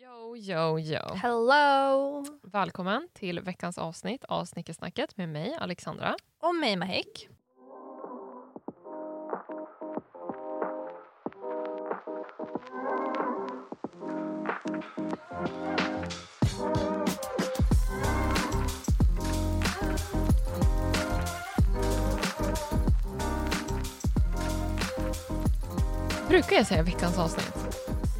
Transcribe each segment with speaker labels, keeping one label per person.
Speaker 1: Yo, yo, yo.
Speaker 2: Hello!
Speaker 1: Välkommen till veckans avsnitt av Snickersnacket med mig, Alexandra.
Speaker 2: Och mig Mahek.
Speaker 1: Brukar jag säga veckans avsnitt?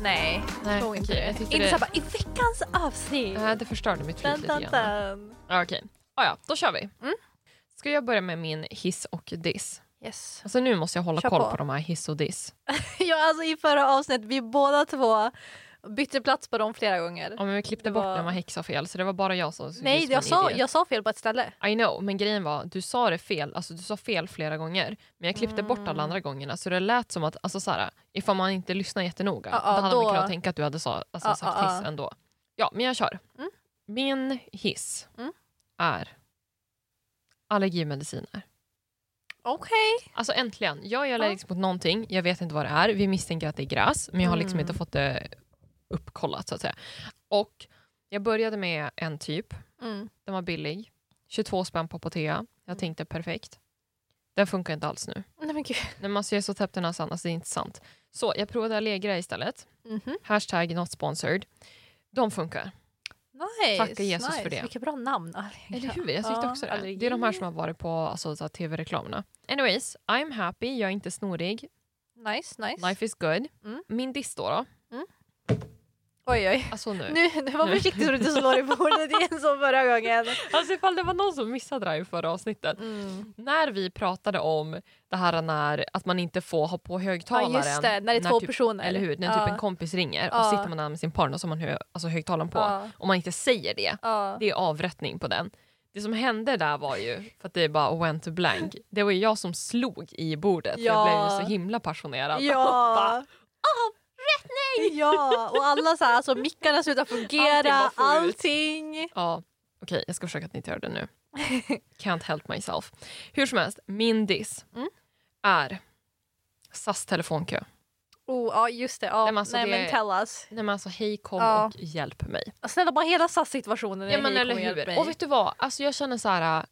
Speaker 2: Nej,
Speaker 1: Nej,
Speaker 2: tror inte det.
Speaker 1: jag
Speaker 2: Inte
Speaker 1: det-
Speaker 2: såhär bara i veckans avsnitt.
Speaker 1: Nej, det förstörde mitt flyt lite grann. Ja, Okej, ah, ja, då kör vi.
Speaker 2: Mm.
Speaker 1: Ska jag börja med min hiss och diss?
Speaker 2: Yes.
Speaker 1: Alltså nu måste jag hålla
Speaker 2: Kör
Speaker 1: koll på.
Speaker 2: på.
Speaker 1: de här hiss och diss.
Speaker 2: Ja, alltså i förra avsnittet, vi båda två bytte plats på dem flera gånger.
Speaker 1: Ja, men vi klippte
Speaker 2: Det
Speaker 1: bort
Speaker 2: var-
Speaker 1: när man häxade fel så det var bara jag som
Speaker 2: Nej, jag sa, jag sa fel på ett ställe.
Speaker 1: I know, men grejen var du sa det fel, alltså du sa fel flera gånger. Men jag klippte bort alla
Speaker 2: Mm.
Speaker 1: andra gångerna så det lät som att, alltså såhär, ifall man inte lyssnar jättenoga,
Speaker 2: Ja, ja,
Speaker 1: då hade man
Speaker 2: då-
Speaker 1: kunnat tänka att du hade sa, alltså,
Speaker 2: Ja,
Speaker 1: sagt hiss ändå. Ja, men jag kör.
Speaker 2: Mm.
Speaker 1: Min hiss
Speaker 2: Mm.
Speaker 1: är allergimediciner.
Speaker 2: Okej.
Speaker 1: Alltså äntligen, jag är allergisk mot någonting, jag vet inte vad det är, vi misstänker att det är gräs, men jag har liksom
Speaker 2: Mm.
Speaker 1: inte fått det uppkollat så att säga. Och jag började med en typ,
Speaker 2: Mm.
Speaker 1: den var billig. 22 spänn på Apotea. Jag tänkte perfekt. Den funkar inte alls nu.
Speaker 2: Nej men gud.
Speaker 1: När man ser så täppt i näsan, alltså det är inte sant. Så jag provade Allegra istället.
Speaker 2: Mhm.
Speaker 1: Hashtag not sponsored. De funkar.
Speaker 2: Nice.
Speaker 1: Tacka Jesus
Speaker 2: nice.
Speaker 1: för det.
Speaker 2: Vilka bra namn.
Speaker 1: Eller hur? Jag tyckte
Speaker 2: Ja,
Speaker 1: också det.
Speaker 2: allergi.
Speaker 1: Det är de här som har varit på alltså, tv-reklamerna. Anyways, I'm happy. Jag är inte snorig.
Speaker 2: Nice, nice.
Speaker 1: Life is good.
Speaker 2: Mm.
Speaker 1: Min diss då, då?
Speaker 2: Oj, oj.
Speaker 1: Alltså nu.
Speaker 2: Nu, nu var
Speaker 1: Nu.
Speaker 2: försiktig så du inte slår i bordet igen som förra gången.
Speaker 1: Alltså ifall det var någon som missade det här i förra avsnittet.
Speaker 2: Mm.
Speaker 1: När vi pratade om det här när, att man inte får ha på högtalaren.
Speaker 2: Ja just det, när det är två
Speaker 1: typ,
Speaker 2: personer.
Speaker 1: Eller hur? När
Speaker 2: ja.
Speaker 1: typ en kompis ringer och
Speaker 2: Ja.
Speaker 1: sitter man där med sin partner och så har man hö, alltså högtalaren på.
Speaker 2: Ja.
Speaker 1: Om man inte säger det,
Speaker 2: Ja.
Speaker 1: det är avrättning på den. Det som hände där var ju, för att det bara went to blank, det var ju jag som slog i bordet för jag
Speaker 2: Ja.
Speaker 1: blev så himla passionerad.
Speaker 2: Ja. Ja, och alla så här, alltså mickarna slutar fungera, allting.
Speaker 1: Ja, okej jag ska försöka att inte hör det nu. Can't help myself. Hur som helst, min diss
Speaker 2: Mm.
Speaker 1: är SAS telefonkö.
Speaker 2: Oh, ja just det, ja.
Speaker 1: Nej, men alltså
Speaker 2: nej
Speaker 1: det-
Speaker 2: men tell us.
Speaker 1: Nej men alltså hej kom
Speaker 2: Ja.
Speaker 1: och hjälp mig.
Speaker 2: Snälla bara hela SAS-situationen är
Speaker 1: Ja men eller hur. Och vet du vad, alltså jag känner så här. äh,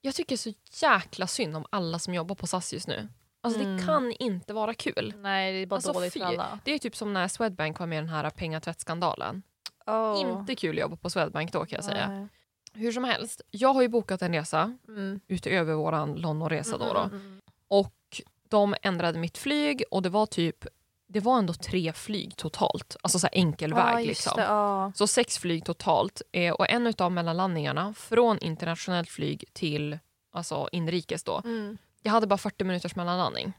Speaker 1: jag tycker så jäkla synd om alla som jobbar på SAS just nu. Alltså det
Speaker 2: Mm.
Speaker 1: kan inte vara kul.
Speaker 2: Nej det är bara
Speaker 1: Alltså,
Speaker 2: dåligt för alla.
Speaker 1: Det är typ som när Swedbank var med i den här pengatvättskandalen.
Speaker 2: Oh.
Speaker 1: Inte kul att jobba på Swedbank då kan jag säga.
Speaker 2: Nej.
Speaker 1: Hur som helst, jag har ju bokat en resa
Speaker 2: Mm.
Speaker 1: utöver våran Londonresa då. då.
Speaker 2: Mm, mm, mm.
Speaker 1: Och de ändrade mitt flyg och det var typ, det var ändå tre flyg totalt. Alltså så enkel
Speaker 2: Ja,
Speaker 1: väg liksom.
Speaker 2: det, ja.
Speaker 1: Så sex flyg totalt eh, och en av mellanlandningarna från internationellt flyg till alltså inrikes då.
Speaker 2: Mm.
Speaker 1: Jag hade bara 40 minuters mellanlandning.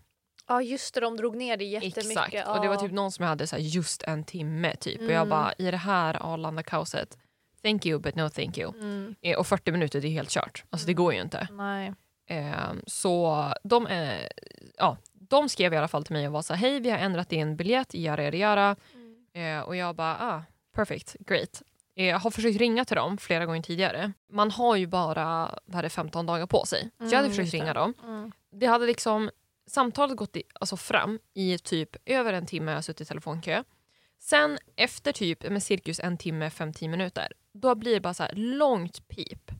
Speaker 2: Ja just det, de drog ner det jättemycket.
Speaker 1: Exakt. Och det var
Speaker 2: Ja.
Speaker 1: typ någon som jag hade så här just en timme typ. Och jag
Speaker 2: Mm.
Speaker 1: bara i det här Arlanda-kaoset, thank you but no thank you.
Speaker 2: Mm.
Speaker 1: Eh, och 40 minuter det är helt kört. Alltså det går ju inte.
Speaker 2: Nej.
Speaker 1: Eh, så de, eh, ja, de skrev i alla fall till mig och var så här, hej vi har ändrat din biljett, jara jara jara. Eh, och jag bara, ah, perfect, great. Eh, Jag har försökt ringa till dem flera gånger tidigare. Man har ju bara vad det, 15 dagar på sig. Så jag hade
Speaker 2: Mm,
Speaker 1: försökt ringa dem.
Speaker 2: Mm.
Speaker 1: Det hade liksom, samtalet gått i, alltså fram i typ över en timme jag har suttit i telefonkö. Sen efter typ med cirkus en timme, 5-10 minuter, då blir det bara så här långt pip.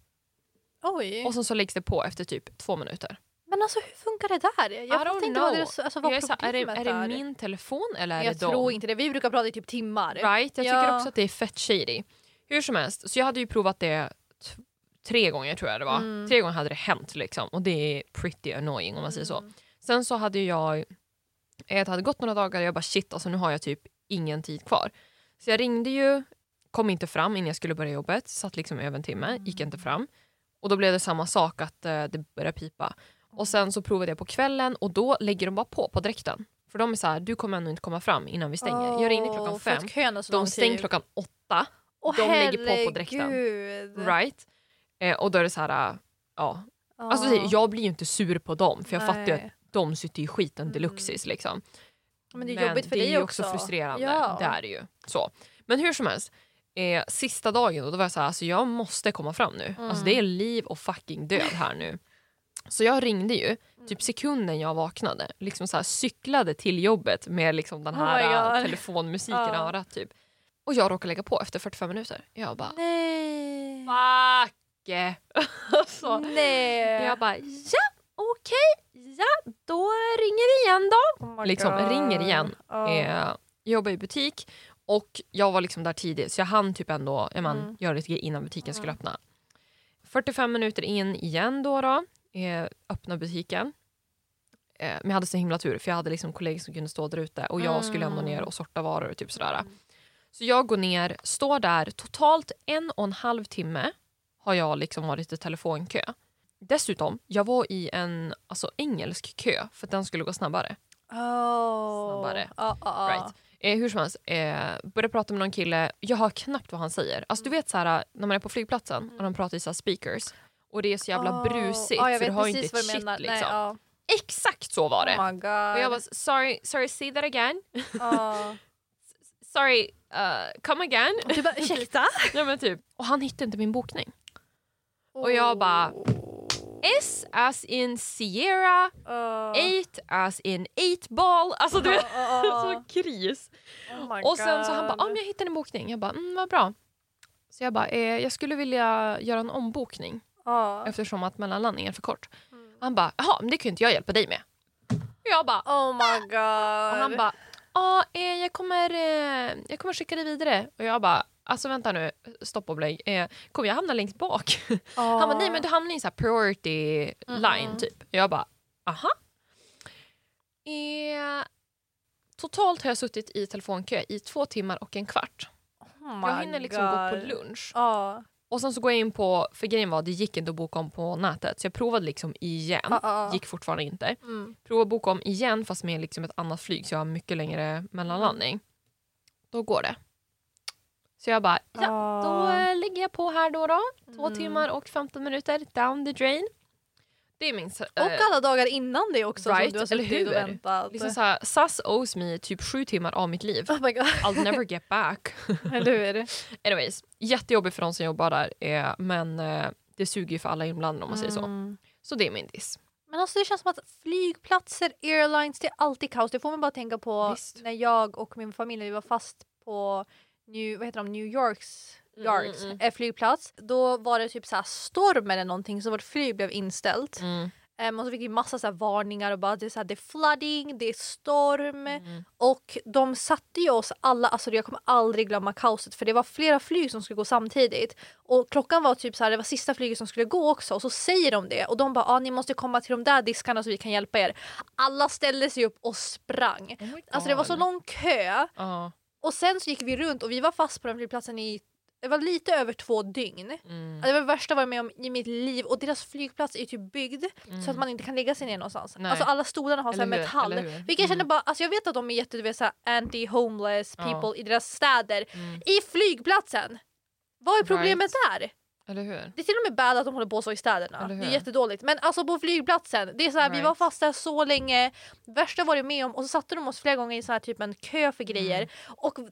Speaker 2: Oj.
Speaker 1: Och sen så läggs det på efter typ två minuter.
Speaker 2: Men alltså hur funkar det där? Jag fattar inte vad, det, alltså, vad
Speaker 1: Jag är, så här, är, det, är det min telefon eller är
Speaker 2: jag
Speaker 1: det
Speaker 2: tror
Speaker 1: dem?
Speaker 2: inte det. Vi brukar prata i typ timmar.
Speaker 1: Right? Jag tycker
Speaker 2: Ja.
Speaker 1: också att det är fett shady. Hur som helst, så jag hade ju provat det tre gånger tror jag det var.
Speaker 2: Mm.
Speaker 1: Tre gånger hade det hänt liksom och det är pretty annoying om man säger så.
Speaker 2: Mm.
Speaker 1: Sen så hade jag, eh, det hade gått några dagar och jag bara shit alltså nu har jag typ ingen tid kvar. Så jag ringde ju, kom inte fram innan jag skulle börja jobbet, satt liksom över en timme, gick inte fram. Och då blev det samma sak att eh, det började pipa. Och sen så provade jag på kvällen och då lägger de bara på på direkten. För de är så här, du kommer ändå inte komma fram innan vi stänger. jag ringde klockan fem, de stänger klockan åtta.
Speaker 2: Åh,
Speaker 1: de lägger på på
Speaker 2: herregud.
Speaker 1: Right? Eh, och då är det så här, äh, ja.
Speaker 2: Ja.
Speaker 1: Alltså, jag blir ju inte sur på dem för jag
Speaker 2: Nej.
Speaker 1: fattar ju att de sitter i skiten
Speaker 2: Mm.
Speaker 1: deluxis. Liksom.
Speaker 2: Men det är jobbigt för
Speaker 1: det
Speaker 2: dig
Speaker 1: är
Speaker 2: också.
Speaker 1: frustrerande.
Speaker 2: Ja.
Speaker 1: Det är det ju. Så. Men hur som helst, eh, sista dagen då, då var jag så här, alltså, jag måste komma fram nu.
Speaker 2: Mm.
Speaker 1: Alltså, det är liv och fucking död här nu. Så jag ringde ju,
Speaker 2: Mm.
Speaker 1: typ sekunden jag vaknade, liksom så här, cyklade till jobbet med liksom den
Speaker 2: Oh
Speaker 1: här äh, telefonmusiken i
Speaker 2: Ja.
Speaker 1: örat. Typ. Och jag råkar lägga på efter 45 minuter. Jag bara
Speaker 2: Nej.
Speaker 1: fuck! alltså,
Speaker 2: Nej.
Speaker 1: jag bara ja okej, ja då ringer vi igen då.
Speaker 2: Oh
Speaker 1: liksom,
Speaker 2: God.
Speaker 1: ringer igen.
Speaker 2: Ja.
Speaker 1: Eh, jobbar i butik och jag var liksom där tidigt så jag hann typ ändå jag man,
Speaker 2: Mm.
Speaker 1: göra lite grejer innan butiken skulle
Speaker 2: Mm.
Speaker 1: öppna. 45 minuter in igen då, då eh, öppna butiken. Eh, men jag hade så himla tur för jag hade liksom kollegor som kunde stå där ute och jag skulle ändå ner och sorta varor och typ sådär.
Speaker 2: Mm.
Speaker 1: Så jag går ner, står där totalt en och en halv timme har jag liksom varit i telefonkö. Dessutom, jag var i en alltså, engelsk kö för att den skulle gå snabbare.
Speaker 2: Oh.
Speaker 1: Snabbare.
Speaker 2: Ja, ja.
Speaker 1: Right. Eh, hur som helst, eh, började prata med någon kille. Jag hör knappt vad han säger. Alltså, du vet så här, när man är på flygplatsen och de pratar i så speakers och det är så jävla
Speaker 2: Oh.
Speaker 1: brusigt för du har inte ett shit.
Speaker 2: menar.
Speaker 1: Liksom.
Speaker 2: Nej.
Speaker 1: Exakt så var det.
Speaker 2: Oh my god.
Speaker 1: och jag var sorry, sorry, say that again. Sorry, uh, come again.
Speaker 2: Du bara ursäkta?
Speaker 1: Nej, men typ. Och han hittade inte min bokning. Och jag bara- S as in Sierra,
Speaker 2: Oh.
Speaker 1: eight as in eight ball. Alltså du vet,
Speaker 2: Oh, oh, oh.
Speaker 1: så kris.
Speaker 2: Oh
Speaker 1: Och sen så han bara, ah, men jag hittade en bokning. Jag bara, mm, vad bra. Så jag bara, eh, jag skulle vilja göra en ombokning
Speaker 2: Ja.
Speaker 1: eftersom att mellanlandningen är för kort.
Speaker 2: Mm.
Speaker 1: Han bara, jaha, men det kan ju inte jag hjälpa dig med. Och jag bara,
Speaker 2: Oh my god.
Speaker 1: och han bara, ja, eh, jag, kommer, eh, jag kommer skicka dig vidare. Och jag bara, alltså vänta nu, stopp och belägg. Eh, kommer jag hamna längst bak? Han bara, nej men du hamnar i en här priority line
Speaker 2: Mm-mm.
Speaker 1: typ. Jag bara, aha. Eh, totalt har jag suttit i telefonkö i två timmar och en kvart.
Speaker 2: oh
Speaker 1: Jag hinner liksom gå på lunch.
Speaker 2: Ja.
Speaker 1: Och sen så går jag in på, för grejen var det gick inte att boka om på nätet. Så jag provade liksom igen.
Speaker 2: Ja, ja.
Speaker 1: Gick fortfarande inte.
Speaker 2: Mm.
Speaker 1: Provade att boka om igen fast med liksom ett annat flyg så jag har mycket längre mellanlandning. Då går det. Så jag bara, ja då eh, lägger jag på här då. då. Två
Speaker 2: Mm.
Speaker 1: timmar och 15 minuter down the drain. Det är min... eh,
Speaker 2: Och alla dagar innan det också
Speaker 1: right,
Speaker 2: som du har suttit och väntat.
Speaker 1: liksom så här, SAS owes me typ sju timmar av mitt liv.
Speaker 2: Oh.
Speaker 1: I'll never get back.
Speaker 2: Eller hur?
Speaker 1: Anyways, jättejobbigt för de som jobbar där. Eh, men eh, det suger ju för alla inblandade om man säger så.
Speaker 2: Mm.
Speaker 1: Så det är min diss.
Speaker 2: Men alltså det känns som att flygplatser, airlines, det är alltid kaos. Det får man bara tänka på
Speaker 1: Visst.
Speaker 2: när jag och min familj vi var fast på New, vad heter de, New Yorks Yards
Speaker 1: Mm, mm,
Speaker 2: eh, flygplats. Då var det typ så här storm eller någonting så vårt flyg blev inställt.
Speaker 1: Mm.
Speaker 2: Ehm, och så fick vi massa så varningar och bara det är, så här, det är flooding, det är storm.
Speaker 1: Mm.
Speaker 2: Och de satte ju oss alla, alltså jag kommer aldrig glömma kaoset för det var flera flyg som skulle gå samtidigt. Och klockan var typ så här, det var sista flyget som skulle gå också och så säger de det och de bara ah, ni måste komma till de där diskarna så vi kan hjälpa er. Alla ställde sig upp och sprang.
Speaker 1: Oh
Speaker 2: Alltså det var så lång kö
Speaker 1: Ja.
Speaker 2: och sen så gick vi runt och vi var fast på den flygplatsen i det var lite över två dygn.
Speaker 1: Mm.
Speaker 2: Det var det värsta jag varit med om i mitt liv och deras flygplats är typ byggd
Speaker 1: Mm.
Speaker 2: så att man inte kan lägga sig ner någonstans.
Speaker 1: Nej.
Speaker 2: Alltså alla stolarna har så här
Speaker 1: hur,
Speaker 2: metall. Vilket jag känner
Speaker 1: Mm.
Speaker 2: bara, alltså jag vet att de är jätte, du vet, så anti-homeless
Speaker 1: Ja.
Speaker 2: people i deras städer.
Speaker 1: Mm.
Speaker 2: I flygplatsen! Vad är problemet där?
Speaker 1: Eller hur?
Speaker 2: Det är till och med bad att de håller på så i städerna. Det är jättedåligt. Men alltså på flygplatsen, det är så här, vi
Speaker 1: Right.
Speaker 2: var fast där så länge. Värsta var det med om och så satte de oss flera gånger i så här typ en kö för grejer.
Speaker 1: Mm.
Speaker 2: Och eh,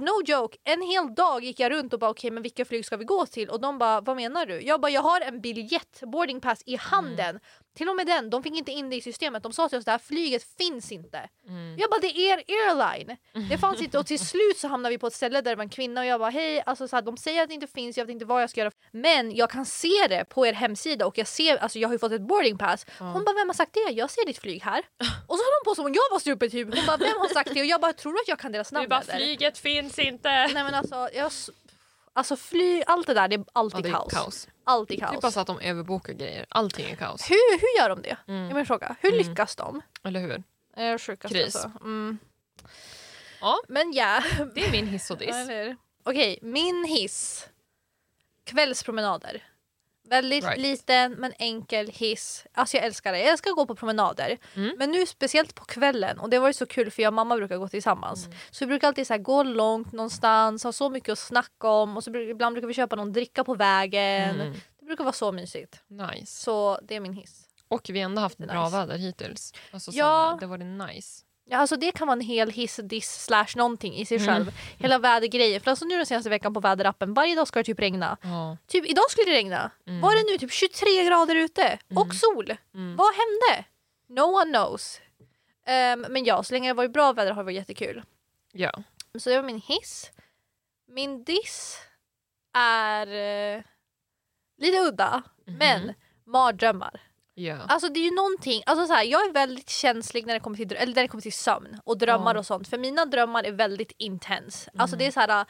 Speaker 2: no joke, en hel dag gick jag runt och bara okej men vilka flyg ska vi gå till? Och de bara vad menar du? Jag bara jag har en biljett, boarding pass i handen.
Speaker 1: Mm.
Speaker 2: Till och med den, de fick inte in det i systemet. De sa till oss här flyget finns inte.
Speaker 1: Mm.
Speaker 2: Jag bara det är er airline. Det fanns inte och till slut så hamnade vi på ett ställe där det var en kvinna och jag bara hej, alltså så här, de säger att det inte finns, jag vet inte vad jag ska göra. Men jag kan se det på er hemsida och jag ser, alltså jag har ju fått ett boarding pass. Hon bara vem har sagt det? Jag ser ditt flyg här. Och så höll hon på som om jag var stupid typ. Hon bara vem har sagt det? Och jag bara tror du att jag kan deras
Speaker 1: Du
Speaker 2: namn
Speaker 1: bara
Speaker 2: eller?
Speaker 1: flyget finns inte.
Speaker 2: Nej men alltså, jag, alltså flyg, allt det där det är
Speaker 1: Ja,
Speaker 2: alltid
Speaker 1: det är
Speaker 2: kaos.
Speaker 1: kaos.
Speaker 2: Alltid
Speaker 1: Det är
Speaker 2: kaos.
Speaker 1: bara så att de överbokar grejer. Allting är kaos.
Speaker 2: Hur, hur gör de det?
Speaker 1: Mm.
Speaker 2: Jag vill fråga. Hur
Speaker 1: Mm.
Speaker 2: lyckas de?
Speaker 1: Eller hur?
Speaker 2: Eh, sjukast
Speaker 1: Kris.
Speaker 2: alltså. Mm.
Speaker 1: Ja,
Speaker 2: Men ja.
Speaker 1: det är min hiss och
Speaker 2: Ja,
Speaker 1: diss.
Speaker 2: hur? Okej, min hiss. Kvällspromenader. Väldigt
Speaker 1: Right.
Speaker 2: liten men enkel hiss. Alltså jag älskar det. Jag älskar att gå på promenader.
Speaker 1: Mm.
Speaker 2: Men nu speciellt på kvällen. Och det var ju så kul för jag och mamma brukar gå tillsammans.
Speaker 1: Mm.
Speaker 2: Så vi brukar alltid så gå långt någonstans, ha så mycket att snacka om. Och så ibland brukar vi köpa någon dricka på vägen.
Speaker 1: Mm.
Speaker 2: Det brukar vara så mysigt.
Speaker 1: Nice.
Speaker 2: Så det är min hiss.
Speaker 1: Och vi har ändå haft bra
Speaker 2: nice.
Speaker 1: väder hittills. Alltså,
Speaker 2: Ja.
Speaker 1: ja. Det var det nice.
Speaker 2: Ja, alltså det kan vara en hel hiss, diss, slash någonting i sig
Speaker 1: Mm.
Speaker 2: själv. Hela vädergrejen. För alltså nu den senaste veckan på väderappen, varje dag ska det typ regna.
Speaker 1: Ja.
Speaker 2: Typ idag skulle det regna.
Speaker 1: Mm.
Speaker 2: Var det nu typ 23 grader ute och
Speaker 1: Mm.
Speaker 2: sol?
Speaker 1: Mm.
Speaker 2: Vad hände? No one knows. Ehm, men ja, så länge det varit bra väder har det varit jättekul.
Speaker 1: ja.
Speaker 2: Så det var min hiss. Min diss är eh, lite udda,
Speaker 1: Mhm.
Speaker 2: men mardrömmar.
Speaker 1: Ja.
Speaker 2: Alltså det är ju någonting, alltså så här, jag är väldigt känslig när det kommer till, eller när det kommer till sömn och drömmar
Speaker 1: Ja.
Speaker 2: och sånt för mina drömmar är väldigt intens. Alltså
Speaker 1: Mm.
Speaker 2: det är så här,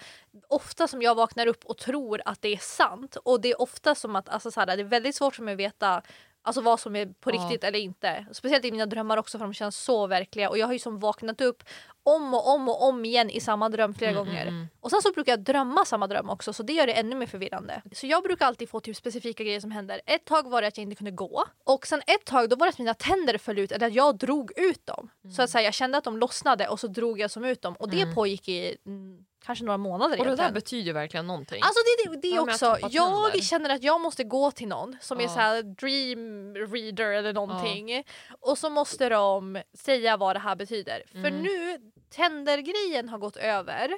Speaker 2: ofta som jag vaknar upp och tror att det är sant och det är ofta som att alltså så här, det är väldigt svårt för mig att veta Alltså vad som är på
Speaker 1: Ja.
Speaker 2: riktigt eller inte. Speciellt i mina drömmar också för de känns så verkliga och jag har ju som vaknat upp om och om och om igen i samma dröm flera
Speaker 1: Mm,
Speaker 2: gånger.
Speaker 1: mm, mm.
Speaker 2: Och sen så brukar jag drömma samma dröm också så det gör det ännu mer förvirrande. Så jag brukar alltid få typ specifika grejer som händer. Ett tag var det att jag inte kunde gå och sen ett tag då var det att mina tänder föll ut eller att jag drog ut dem. Så att säga, jag kände att de lossnade och så drog jag som ut dem och det
Speaker 1: Mm.
Speaker 2: pågick i mm, kanske några månader
Speaker 1: Och det där betyder verkligen någonting.
Speaker 2: Alltså det, det, det är
Speaker 1: Ja,
Speaker 2: också, jag
Speaker 1: tänder.
Speaker 2: känner att jag måste gå till någon som är
Speaker 1: Ja.
Speaker 2: så här dream reader eller någonting och så måste de säga vad det här betyder. För
Speaker 1: Mm.
Speaker 2: nu, tändergrejen har gått över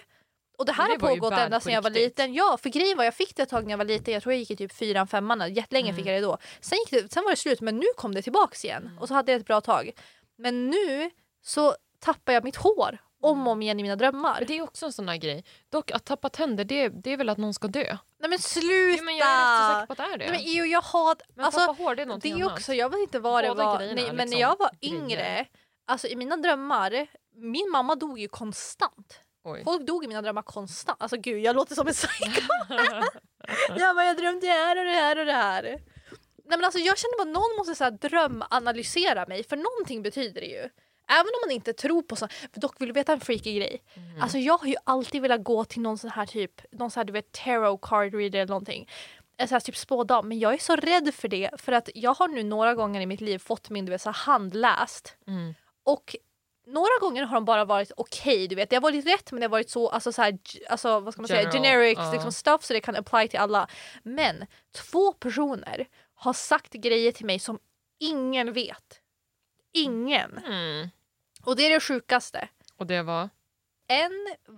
Speaker 2: och det här
Speaker 1: Det
Speaker 2: har pågått ända sedan jag var liten. Ja, för grejen var jag fick det ett tag när jag var liten, jag tror jag gick i typ fyran, femman, jättelänge
Speaker 1: Mm.
Speaker 2: fick jag det då. Sen, gick det, sen var det slut men nu kom det tillbaks igen
Speaker 1: Mm.
Speaker 2: och så hade jag ett bra tag. Men nu så tappar jag mitt hår om och om igen i mina drömmar.
Speaker 1: Det är också en sån där grej. Dock att tappa tänder det, det är väl att någon ska dö.
Speaker 2: Nej men sluta!
Speaker 1: Jo, men jag är rätt så säker på att det är det.
Speaker 2: Nej, men Eo, jag har...
Speaker 1: men
Speaker 2: alltså,
Speaker 1: tappa hår det är
Speaker 2: det
Speaker 1: någonting
Speaker 2: är ju
Speaker 1: annat.
Speaker 2: också, jag vet inte vad det
Speaker 1: Båda
Speaker 2: var,
Speaker 1: grejerna
Speaker 2: nej, men när
Speaker 1: liksom
Speaker 2: jag var
Speaker 1: grejer.
Speaker 2: yngre, alltså i mina drömmar, min mamma dog ju konstant.
Speaker 1: Oj.
Speaker 2: Folk dog i mina drömmar konstant. Alltså gud, jag låter som en psycho. jag bara, jag drömde det här och det här och det här. Nej men alltså jag känner bara att någon måste så här drömanalysera mig för någonting betyder det ju. Även om man inte tror på sånt. Dock vill du veta en freaky grej?
Speaker 1: Mm.
Speaker 2: Alltså jag har ju alltid velat gå till någon sån här typ, någon sån här du vet tarot card reader eller någonting. En sån här typ spådam. Men jag är så rädd för det för att jag har nu några gånger i mitt liv fått min du vet, så handläst.
Speaker 1: Mm.
Speaker 2: Och några gånger har de bara varit okej, du vet. Det har varit rätt men det har varit så, alltså, så här, alltså vad ska man säga,
Speaker 1: General,
Speaker 2: generic
Speaker 1: ja.
Speaker 2: liksom, stuff så det kan apply till alla. Men två personer har sagt grejer till mig som ingen vet. Ingen.
Speaker 1: Mm.
Speaker 2: Och det är det sjukaste.
Speaker 1: Och det var?
Speaker 2: En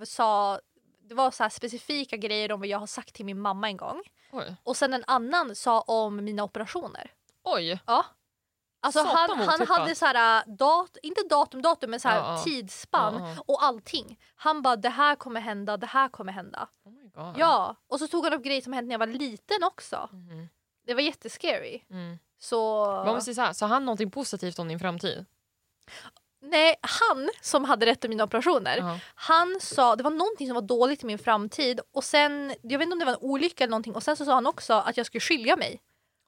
Speaker 2: sa, det var så specifika grejer om vad jag har sagt till min mamma en gång.
Speaker 1: Oj.
Speaker 2: Och sen en annan sa om mina operationer.
Speaker 1: Oj.
Speaker 2: Ja. Alltså
Speaker 1: Satan
Speaker 2: han, han hade så här, dat, inte datum, datum men så här
Speaker 1: Ja,
Speaker 2: tidsspann
Speaker 1: Ja, ja.
Speaker 2: och allting. Han bara det här kommer hända, det här kommer hända.
Speaker 1: Oh.
Speaker 2: Ja, och så tog han upp grejer som hände när jag var liten också.
Speaker 1: Mhm.
Speaker 2: Det var jättescary.
Speaker 1: Mm.
Speaker 2: Så
Speaker 1: Men om vi säger så här, sa han någonting positivt om din framtid?
Speaker 2: nej, han som hade rätt till mina operationer.
Speaker 1: Ja.
Speaker 2: Han sa, det var någonting som var dåligt i min framtid och sen, jag vet inte om det var en olycka eller någonting och sen så sa han också att jag skulle skilja mig.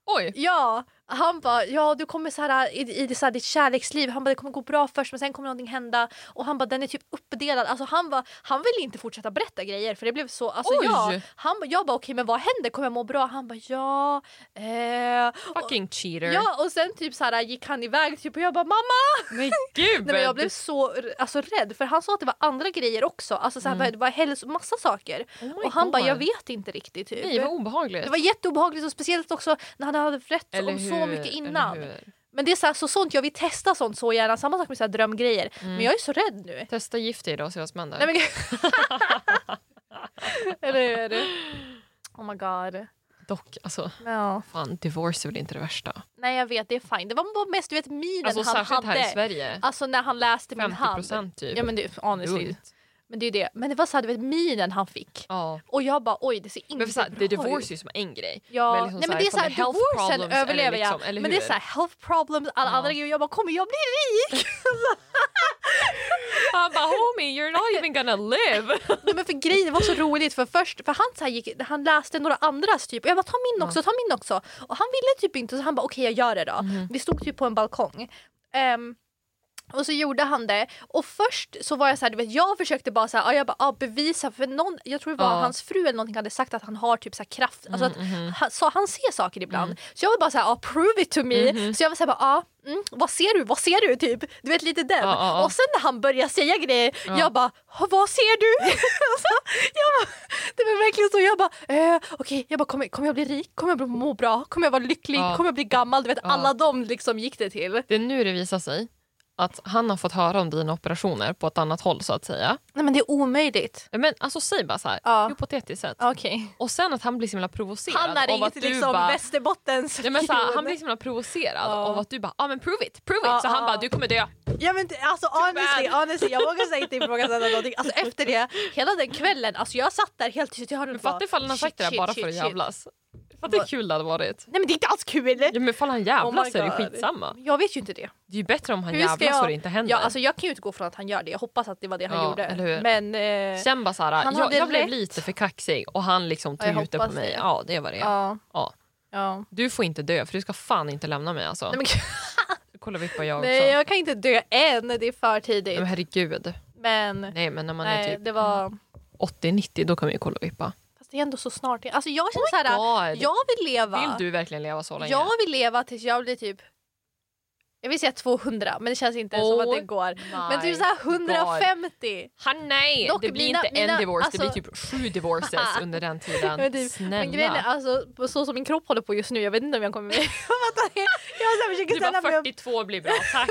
Speaker 1: Oj!
Speaker 2: Ja, han bara ja du kommer så här i, i det, så här, ditt kärleksliv, han bara det kommer gå bra först men sen kommer någonting hända och han bara den är typ uppdelad. Alltså han var, han ville inte fortsätta berätta grejer för det blev så, alltså
Speaker 1: Oj!
Speaker 2: ja, han bara, jag bara okej men vad händer, kommer jag må bra? Han bara ja, eh,
Speaker 1: Fucking cheater.
Speaker 2: ja och sen typ så här gick han iväg typ och jag bara mamma!
Speaker 1: Men gud!
Speaker 2: Nej, men jag blev så alltså, rädd för han sa att det var andra grejer också, alltså så här,
Speaker 1: Mm.
Speaker 2: det var hälso, massa saker.
Speaker 1: Oh
Speaker 2: och han bara jag vet inte riktigt typ.
Speaker 1: Nej, vad obehagligt.
Speaker 2: Det var jätteobehagligt och speciellt också när han hade rätt om så
Speaker 1: hur?
Speaker 2: mycket innan. Men det är så, här, så sånt jag vill testa sånt så gärna. Samma sak med så här drömgrejer.
Speaker 1: Mm.
Speaker 2: Men jag är så rädd nu.
Speaker 1: Testa gift i då och se vad som händer.
Speaker 2: Nej, men... Eller hur? Oh my god.
Speaker 1: Dock, alltså,
Speaker 2: Ja.
Speaker 1: fan, divorce är väl inte det värsta?
Speaker 2: Nej jag vet, det är fine. Det var mest du vet minen
Speaker 1: Alltså
Speaker 2: han
Speaker 1: särskilt
Speaker 2: hade.
Speaker 1: här i Sverige.
Speaker 2: Alltså när han läste min
Speaker 1: 50
Speaker 2: hand.
Speaker 1: procent typ.
Speaker 2: Ja men det, honestly.
Speaker 1: Lugnt.
Speaker 2: Men det är det. Men det var så här, du vet minen han fick.
Speaker 1: Ja.
Speaker 2: Och jag bara oj det ser inte
Speaker 1: Men för så här,
Speaker 2: bra ut.
Speaker 1: divorce är ju som en grej.
Speaker 2: Ja,
Speaker 1: Men liksom
Speaker 2: nej
Speaker 1: så
Speaker 2: men
Speaker 1: här,
Speaker 2: det är såhär,
Speaker 1: health
Speaker 2: divorcen
Speaker 1: eller
Speaker 2: överlever jag.
Speaker 1: liksom, eller
Speaker 2: men det är såhär health problems, alla
Speaker 1: Ja.
Speaker 2: andra grejer. Jag bara kommer jag bli rik?
Speaker 1: Han bara homie you're not even gonna live.
Speaker 2: Nej, men för grejen det var så roligt för först, för han, så här gick, han läste några andras typ och jag bara ta min också, ta min också. Och han ville typ inte så han bara okej jag gör det då.
Speaker 1: Mhm.
Speaker 2: Vi stod typ på en balkong. Ehm, och så gjorde han det och först så var jag så här, du vet jag försökte bara så här, ja, jag bara, ja, bevisa för någon, jag tror det var
Speaker 1: Ja.
Speaker 2: hans fru eller någonting hade sagt att han har typ så kraft, alltså att
Speaker 1: Mhm.
Speaker 2: han, så han ser saker ibland. Så jag var bara så här, ja prove it to me.
Speaker 1: Mhm.
Speaker 2: Så jag var så här, bara, ja, mm, vad ser du, vad ser du typ? Du vet lite den.
Speaker 1: Ja, ja.
Speaker 2: Och sen när han började säga grejer,
Speaker 1: Ja.
Speaker 2: jag bara, "Ha, vad ser du? alltså, jag bara, det var verkligen så, jag bara, eh, okej, jag bara kommer, kommer jag bli rik? Kommer jag må bra? Kommer jag vara lycklig? Kommer jag bli gammal? Du vet alla de liksom gick det till.
Speaker 1: Det är nu det visar sig att han har fått höra om dina operationer på ett annat håll så att säga.
Speaker 2: Nej men det är omöjligt.
Speaker 1: Men alltså säg bara så här,
Speaker 2: Ja.
Speaker 1: hypotetiskt sett.
Speaker 2: Okej.
Speaker 1: Och sen att han blir så himla provocerad
Speaker 2: Han har ringt
Speaker 1: du
Speaker 2: liksom
Speaker 1: bara...
Speaker 2: Västerbottens
Speaker 1: Ja, men så här, han blir så himla provocerad
Speaker 2: Ja.
Speaker 1: av att du bara, ja ah, men prove it, prove it.
Speaker 2: Ja,
Speaker 1: så han
Speaker 2: ja.
Speaker 1: bara, du kommer dö.
Speaker 2: Ja men alltså honestly, honestly, jag vågar säga inte ifrågasätta någonting. Alltså efter det, hela den kvällen, alltså jag satt där helt tyst. Jag hörde
Speaker 1: Men
Speaker 2: bara,
Speaker 1: fatta ifall han har sagt det där
Speaker 2: shit,
Speaker 1: bara
Speaker 2: shit,
Speaker 1: för att
Speaker 2: shit.
Speaker 1: jävlas. Fatta hur kul det hade varit.
Speaker 2: Nej men det är inte alls kul!
Speaker 1: Ja, men ifall han jävlas
Speaker 2: Oh
Speaker 1: så är det skitsamma.
Speaker 2: Jag vet ju inte det.
Speaker 1: Det är ju bättre om han
Speaker 2: Hur
Speaker 1: jävlas
Speaker 2: jag-
Speaker 1: och det inte händer.
Speaker 2: Ja, alltså jag kan ju utgå från att han gör det. Jag hoppas att det var det han
Speaker 1: Ja,
Speaker 2: gjorde.
Speaker 1: eller hur?
Speaker 2: Men... Eh,
Speaker 1: Sen bara såhär, jag, jag blev lite för kaxig och han liksom
Speaker 2: Ja,
Speaker 1: tog ut det på mig.
Speaker 2: det.
Speaker 1: Ja det var det.
Speaker 2: ja.
Speaker 1: Ja.
Speaker 2: ja.
Speaker 1: Du får inte dö för du ska fan inte lämna mig alltså.
Speaker 2: Nej, men,
Speaker 1: Kolla vi på jag också.
Speaker 2: nej jag kan inte dö än, det är för tidigt.
Speaker 1: Men herregud.
Speaker 2: Men
Speaker 1: Nej men när man är
Speaker 2: nej,
Speaker 1: typ
Speaker 2: det var...
Speaker 1: 80-90 då kan vi ju kolla vippa.
Speaker 2: Fast det är ändå så snart. Alltså jag känner
Speaker 1: Oh my
Speaker 2: såhär,
Speaker 1: God.
Speaker 2: jag vill leva.
Speaker 1: Vill du verkligen leva så länge?
Speaker 2: Jag vill leva tills jag blir typ jag vill säga 200 men det känns inte som att det
Speaker 1: Oh
Speaker 2: går. Men typ såhär
Speaker 1: God.
Speaker 2: 150.
Speaker 1: Han, nej,
Speaker 2: Dock,
Speaker 1: det blir
Speaker 2: mina-
Speaker 1: inte
Speaker 2: mina-
Speaker 1: en divorce, det
Speaker 2: alltså-
Speaker 1: blir typ sju divorces under den tiden.
Speaker 2: Men, typ,
Speaker 1: Snälla.
Speaker 2: men grejen är alltså så som min kropp håller på just nu, jag vet inte om jag kommer jag så här försöker
Speaker 1: du bara
Speaker 2: mig upp
Speaker 1: 42 blir bra, tack.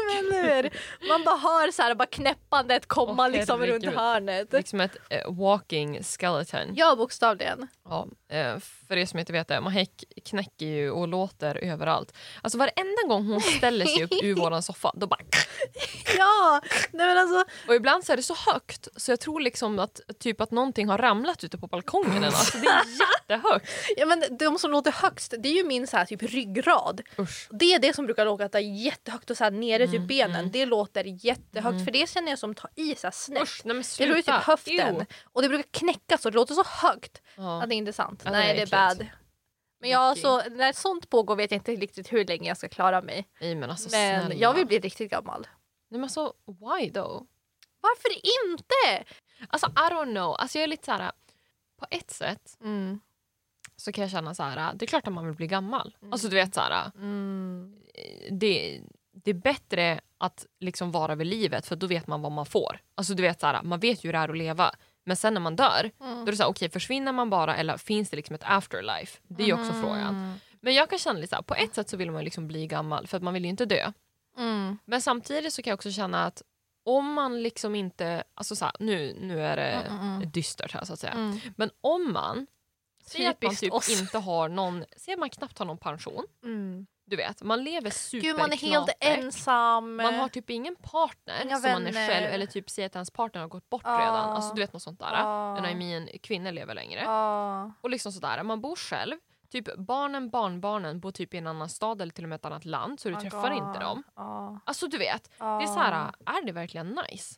Speaker 2: Man bara hör så här, bara knäppandet komma
Speaker 1: Åh,
Speaker 2: liksom runt hörnet.
Speaker 1: liksom ett eh, walking skeleton.
Speaker 2: Ja bokstavligen.
Speaker 1: Ja, eh, för er som inte vet det, Mahek knäcker ju och låter överallt. Alltså varenda gång hon ställer sig upp ur våran soffa, då bara...
Speaker 2: Ja! Nej men alltså.
Speaker 1: Och ibland så är det så högt så jag tror liksom att, typ att någonting har ramlat ute på balkongen. Alltså det är jättehögt.
Speaker 2: Ja, men de som låter högst det är ju min så här, typ ryggrad.
Speaker 1: Usch.
Speaker 2: Det är det som brukar låta jättehögt och så här, nere
Speaker 1: Mm,
Speaker 2: typ benen. Det låter jättehögt för det känner jag som tar i så här, snett.
Speaker 1: Usch, nej men
Speaker 2: Det låter
Speaker 1: sluta.
Speaker 2: typ höften.
Speaker 1: Ew.
Speaker 2: Och det brukar knäcka så det låter så högt
Speaker 1: Ja.
Speaker 2: att det inte är sant.
Speaker 1: Ja,
Speaker 2: Nej det är bad. Men jag,
Speaker 1: Icky.
Speaker 2: så, när sånt pågår vet jag inte riktigt hur länge jag ska klara mig.
Speaker 1: Nej men alltså
Speaker 2: Men
Speaker 1: snälla.
Speaker 2: jag vill bli riktigt gammal.
Speaker 1: Nej men alltså why though?
Speaker 2: Varför inte?
Speaker 1: Alltså I don't know. Alltså jag är lite så här. På ett sätt
Speaker 2: Mm.
Speaker 1: så kan jag känna så här. det är klart att man vill bli gammal. Alltså du vet så här.
Speaker 2: Mm.
Speaker 1: det, det är bättre att liksom vara vid livet för då vet man vad man får. Alltså du vet så här, man vet ju hur det är att leva. Men sen när man dör,
Speaker 2: Mm.
Speaker 1: då är det så här, okej försvinner man bara eller finns det liksom ett afterlife? Det är ju också frågan. Men jag kan känna lite så här, på ett sätt så vill man liksom bli gammal för att man vill ju inte dö.
Speaker 2: Mm.
Speaker 1: Men samtidigt så kan jag också känna att om man liksom inte, alltså så här, nu, nu är det
Speaker 2: Mm, mm, mm.
Speaker 1: dystert här så att säga.
Speaker 2: Mm.
Speaker 1: Men om man, säger att man typ
Speaker 2: oss.
Speaker 1: inte har någon, att man knappt har någon pension.
Speaker 2: Mm.
Speaker 1: Du vet, man lever
Speaker 2: Gud man är helt
Speaker 1: superknapert.
Speaker 2: ensam.
Speaker 1: Man har typ ingen partner
Speaker 2: Inga
Speaker 1: som man är
Speaker 2: vänner.
Speaker 1: själv eller typ säger att ens partner har gått bort
Speaker 2: Ja.
Speaker 1: redan. Alltså du vet något sånt där.
Speaker 2: Ja.
Speaker 1: Uh. I mean, kvinnor lever längre.
Speaker 2: Ja.
Speaker 1: Och liksom sådär, man bor själv. Typ barnen, barnbarnen bor typ i en annan stad eller till och med ett annat land så du
Speaker 2: Oh
Speaker 1: träffar
Speaker 2: God.
Speaker 1: inte dem.
Speaker 2: Ja.
Speaker 1: Alltså du vet, det är så här, är det verkligen nice?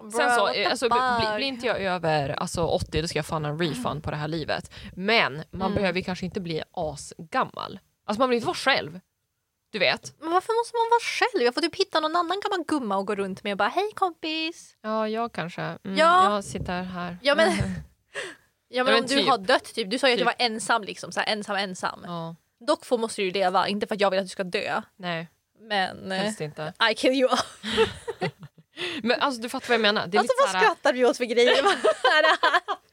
Speaker 2: Bro,
Speaker 1: Sen så, alltså, bli, blir inte jag över alltså, 80 då ska jag fan ha en refund på det här livet. Men man
Speaker 2: Mm.
Speaker 1: behöver kanske inte bli asgammal. Alltså man vill inte vara själv. Du vet.
Speaker 2: Men varför måste man vara själv? Jag får typ hitta någon annan kan man gumma och gå runt med och bara hej kompis.
Speaker 1: Ja, jag kanske. Mm,
Speaker 2: Ja.
Speaker 1: Jag sitter här.
Speaker 2: Ja, men- Ja men
Speaker 1: men
Speaker 2: om du
Speaker 1: typ.
Speaker 2: har dött typ, du sa ju att du
Speaker 1: Typ.
Speaker 2: var ensam liksom, så här, ensam ensam.
Speaker 1: ja,
Speaker 2: Dock får måste du leva, inte för att jag vill att du ska dö.
Speaker 1: nej,
Speaker 2: Men eh,
Speaker 1: helst inte.
Speaker 2: I kill you all.
Speaker 1: Men alltså du fattar vad jag menar. Det är
Speaker 2: Alltså vad
Speaker 1: såhär,
Speaker 2: skrattar vi åt för grejer?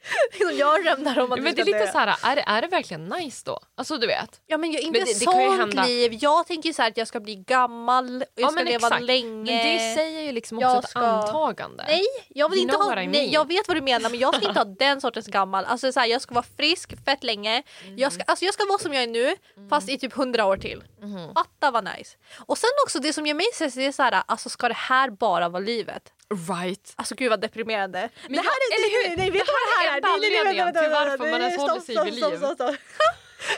Speaker 2: Är här? Liksom, jag drömmer om att
Speaker 1: men det är lite
Speaker 2: dö.
Speaker 1: såhär, är det, är det verkligen nice då? Alltså du vet.
Speaker 2: Ja men jag, inte
Speaker 1: Men det- det
Speaker 2: sånt
Speaker 1: hända-
Speaker 2: liv. Jag tänker så här att jag ska bli gammal och jag
Speaker 1: Ja,
Speaker 2: ska leva
Speaker 1: exakt.
Speaker 2: länge.
Speaker 1: Men det säger ju liksom också
Speaker 2: Jag
Speaker 1: ett
Speaker 2: ska-
Speaker 1: antagande.
Speaker 2: Nej, jag vill
Speaker 1: You
Speaker 2: inte ha,
Speaker 1: I
Speaker 2: nej,
Speaker 1: mean.
Speaker 2: jag vet vad du menar men jag ska inte ha den sortens gammal. Alltså så här, jag ska vara frisk fett länge. Jag, ska, alltså, jag ska vara som jag är nu fast i typ hundra år till.
Speaker 1: Mhm.
Speaker 2: Fatta vad nice. Och sen också det som gör mig stressad är så här, alltså ska det här bara vara livet?
Speaker 1: Right.
Speaker 2: Alltså gud vad deprimerande.
Speaker 1: Men
Speaker 2: det här
Speaker 1: jag-
Speaker 2: är,
Speaker 1: eller hur?
Speaker 2: nej, vet
Speaker 1: Det här
Speaker 2: det
Speaker 1: är
Speaker 2: här är?
Speaker 1: enda anledningen till varför man ens håller sig vid liv.
Speaker 2: stopp, stopp.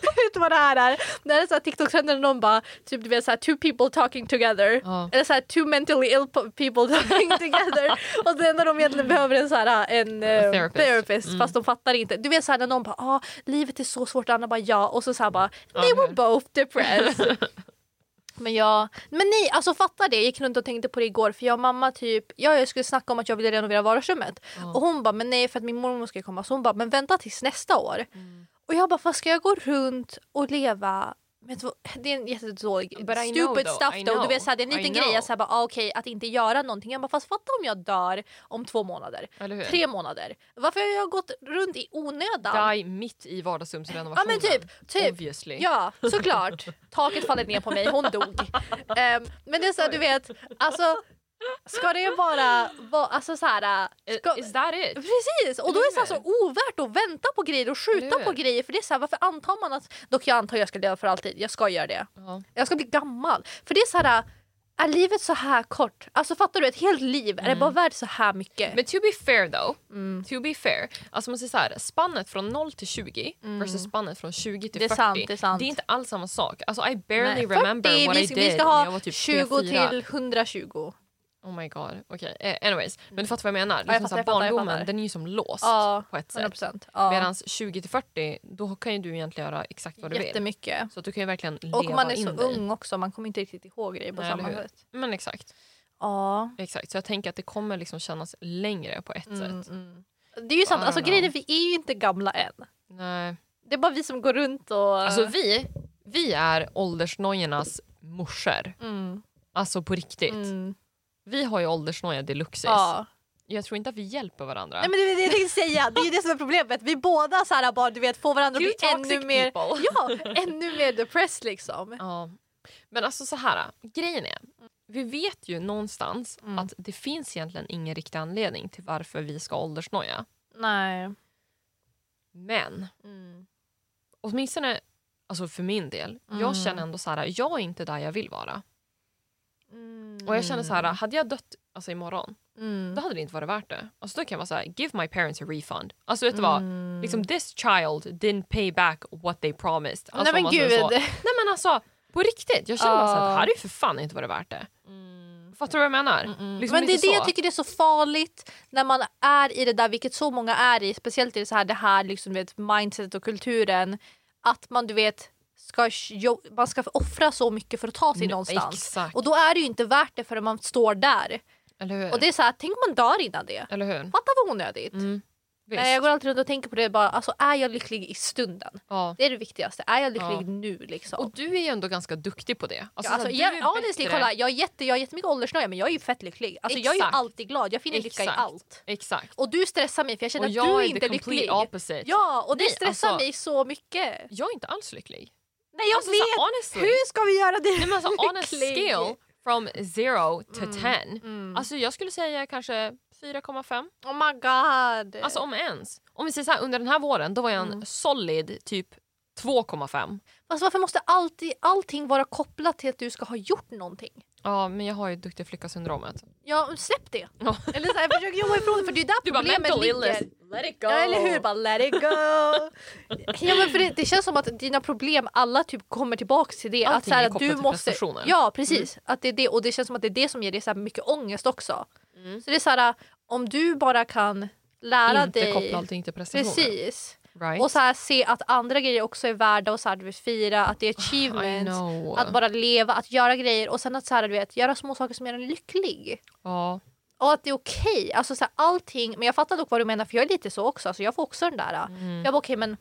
Speaker 2: Vet du vad det här är? Det här är såhär TikTok-trender när någon bara typ du vet såhär two people talking together.
Speaker 1: Ja.
Speaker 2: Eller såhär two mentally ill people talking together. och sen när de egentligen behöver en såhär en eh,
Speaker 1: therapist.
Speaker 2: therapist
Speaker 1: Mm.
Speaker 2: fast de fattar inte. Du vet såhär när någon bara ah, livet är så svårt och andra bara ja och så såhär bara they were
Speaker 1: hur?
Speaker 2: both depressed. Men jag, men nej alltså fatta det, jag gick runt och tänkte på det igår för jag och mamma typ, ja jag skulle snacka om att jag ville renovera vardagsrummet
Speaker 1: Ja.
Speaker 2: och hon bara men nej för att min mormor ska komma så hon bara men vänta tills nästa år.
Speaker 1: Mm.
Speaker 2: Och jag bara vad ska jag gå runt och leva Vet du det är en jättedålig stupid
Speaker 1: though,
Speaker 2: stuff
Speaker 1: I
Speaker 2: då. Du vet, såhär, det är en liten grej jag bara ah, okej att inte göra någonting. Jag bara fast fatta om jag dör om två månader, tre månader. Varför har jag gått runt i onödan?
Speaker 1: Die mitt i
Speaker 2: Ja
Speaker 1: vardagsrumsrenovationen.
Speaker 2: men typ, typ.
Speaker 1: Obviously.
Speaker 2: Ja, såklart. Taket faller ner på mig, hon dog. Ehm, men det är så här, du vet, alltså Ska det bara vara, alltså så här... Ska,
Speaker 1: Is that it?
Speaker 2: Precis! Och då är det så, här så ovärt att vänta på grejer och skjuta på grejer. För det är så här, varför antar man att... Dock jag antar jag ska leva för alltid. Jag ska göra det.
Speaker 1: Ja.
Speaker 2: Jag ska bli gammal. För det är så här... Är livet så här kort? Alltså fattar du? Ett helt liv, är det bara värt så här mycket?
Speaker 1: Men to be fair though,
Speaker 2: Mm.
Speaker 1: to be fair, alltså man säger så här, spannet från 0 till 20 versus spannet från 20 till
Speaker 2: Mm. Det är
Speaker 1: 40.
Speaker 2: sant, det är sant.
Speaker 1: är inte alls samma sak. Alltså I barely
Speaker 2: Nej,
Speaker 1: remember
Speaker 2: 40,
Speaker 1: what I did
Speaker 2: vi ska
Speaker 1: när jag
Speaker 2: ha
Speaker 1: var typ
Speaker 2: 20
Speaker 1: 3-4.
Speaker 2: till 120.
Speaker 1: Oh my god. Okej, eh, anyways. Men du fattar vad jag menar?
Speaker 2: Ja, jag
Speaker 1: Liksom så här,
Speaker 2: fattar, fattar,
Speaker 1: barndomen
Speaker 2: fattar.
Speaker 1: den är ju som låst
Speaker 2: Ja,
Speaker 1: på ett
Speaker 2: 100
Speaker 1: sätt.
Speaker 2: procent. Ja.
Speaker 1: Medan 20 till 40 då kan ju du egentligen göra exakt vad du vill.
Speaker 2: Jättemycket.
Speaker 1: Så du kan ju verkligen leva
Speaker 2: Och man är så
Speaker 1: in
Speaker 2: ung också, man kommer inte riktigt ihåg grejer på
Speaker 1: Nej,
Speaker 2: samma sätt.
Speaker 1: Men exakt.
Speaker 2: Ja.
Speaker 1: exakt. Så jag tänker att det kommer liksom kännas längre på ett
Speaker 2: Mm,
Speaker 1: sätt.
Speaker 2: mm. Det är ju sant, alltså grejen vi är ju inte gamla än.
Speaker 1: Nej.
Speaker 2: Det är bara vi som går runt och...
Speaker 1: Alltså vi, vi är åldersnojornas morsor.
Speaker 2: mm,
Speaker 1: Alltså på riktigt.
Speaker 2: mm.
Speaker 1: Vi har ju åldersnoja deluxes.
Speaker 2: Ja.
Speaker 1: Jag tror inte att vi hjälper varandra.
Speaker 2: Nej men det är det jag tänkte säga, det är ju det som är problemet. Vi båda så här, bara, du vet, får varandra att bli ännu mer,
Speaker 1: people.
Speaker 2: ja, ännu mer depressed liksom.
Speaker 1: Ja. Men alltså så här, grejen är, vi vet ju någonstans
Speaker 2: Mm.
Speaker 1: att det finns egentligen ingen riktig anledning till varför vi ska åldersnoja.
Speaker 2: Nej.
Speaker 1: Men
Speaker 2: Mm.
Speaker 1: åtminstone alltså för min del,
Speaker 2: Mm.
Speaker 1: jag känner ändå så här, jag är inte där jag vill vara.
Speaker 2: Mm.
Speaker 1: Och jag känner så här, hade jag dött alltså, imorgon,
Speaker 2: Mm.
Speaker 1: då hade det inte varit värt det. Alltså då kan jag vara så här, give my parents a refund. Alltså vet du vad?
Speaker 2: Mm.
Speaker 1: Liksom this child didn't pay back what they promised. Alltså,
Speaker 2: Nej men
Speaker 1: man
Speaker 2: gud.
Speaker 1: Så. Nej men alltså på riktigt, jag känner bara så här, det hade ju för fan inte varit värt det.
Speaker 2: Mm.
Speaker 1: Fattar du vad jag menar?
Speaker 2: Mm.
Speaker 1: Liksom
Speaker 2: men det är det
Speaker 1: så.
Speaker 2: jag tycker det är så farligt när man är i det där, vilket så många är i, speciellt i det, så här, det här liksom, vet, mindset och kulturen. Att man du vet ska, man ska offra så mycket för att ta sig någonstans.
Speaker 1: Exakt.
Speaker 2: Och då är det ju inte värt det förrän man står där. Och det är så här, tänk om man dör innan det.
Speaker 1: Eller hur?
Speaker 2: Fatta vad onödigt.
Speaker 1: Mm. Visst.
Speaker 2: Nej, jag går alltid runt och tänker på det bara, alltså är jag lycklig i stunden?
Speaker 1: ja.
Speaker 2: Det är det viktigaste. Är jag lycklig
Speaker 1: Ja.
Speaker 2: nu liksom?
Speaker 1: Och du är ju ändå ganska duktig på det.
Speaker 2: Ja,
Speaker 1: Alltså,
Speaker 2: alltså,
Speaker 1: så här,
Speaker 2: jag,
Speaker 1: är
Speaker 2: honestly, kolla, jag, är jätte, jag har jättemycket åldersnöja men jag är ju fett lycklig. Alltså, jag är ju alltid glad, jag finner lycka i allt.
Speaker 1: Exakt.
Speaker 2: Och du stressar mig för jag känner
Speaker 1: Och
Speaker 2: att
Speaker 1: jag
Speaker 2: du
Speaker 1: är
Speaker 2: är inte
Speaker 1: complete
Speaker 2: lycklig.
Speaker 1: opposite.
Speaker 2: Ja, och det
Speaker 1: Nej,
Speaker 2: stressar
Speaker 1: alltså-
Speaker 2: mig så mycket.
Speaker 1: Jag är inte alls lycklig.
Speaker 2: Nej jag
Speaker 1: Alltså, så
Speaker 2: vet!
Speaker 1: honestly.
Speaker 2: Hur ska vi göra det
Speaker 1: Nej, men alltså, on a scale from zero to
Speaker 2: Mm.
Speaker 1: ten.
Speaker 2: Mm.
Speaker 1: Alltså jag skulle säga kanske 4,5.
Speaker 2: oh my god.
Speaker 1: Alltså om ens. Om vi säger så här, under den här våren då var jag en
Speaker 2: Mm.
Speaker 1: solid typ 2,5.
Speaker 2: Fast varför måste alltid, allting vara kopplat till att du ska ha gjort någonting?
Speaker 1: Ja men jag har ju duktig flicka-syndromet.
Speaker 2: Ja, släpp det.
Speaker 1: Ja.
Speaker 2: Eller så här, försök jobba ifrån det för det är där
Speaker 1: Du bara
Speaker 2: problemet
Speaker 1: mental
Speaker 2: ligger.
Speaker 1: let it go.
Speaker 2: Ja eller hur, bara let it go. ja, men för det, det känns som att dina problem alla typ kommer tillbaka till det.
Speaker 1: Allting
Speaker 2: att, så här,
Speaker 1: är
Speaker 2: att
Speaker 1: kopplat
Speaker 2: du
Speaker 1: till
Speaker 2: måste,
Speaker 1: prestationen.
Speaker 2: Ja precis, att det är det, och det känns som att det är det som ger dig så här mycket ångest också.
Speaker 1: Mm.
Speaker 2: Så det är så här, om du bara kan lära
Speaker 1: Inte
Speaker 2: dig
Speaker 1: koppla allting till prestationen.
Speaker 2: Precis.
Speaker 1: Right?
Speaker 2: Och så här, se att andra grejer också är värda och så här, du vet, fira, att det är
Speaker 1: I
Speaker 2: achievements. Att bara leva, att göra grejer och sen att så här, du vet, göra små saker som gör en lycklig.
Speaker 1: Ja.
Speaker 2: Och att det är okej. Alltså så här, allting, men jag fattar dock vad du menar för jag är lite så också. Alltså, jag får också den där.
Speaker 1: Mm.
Speaker 2: Jag bara okej men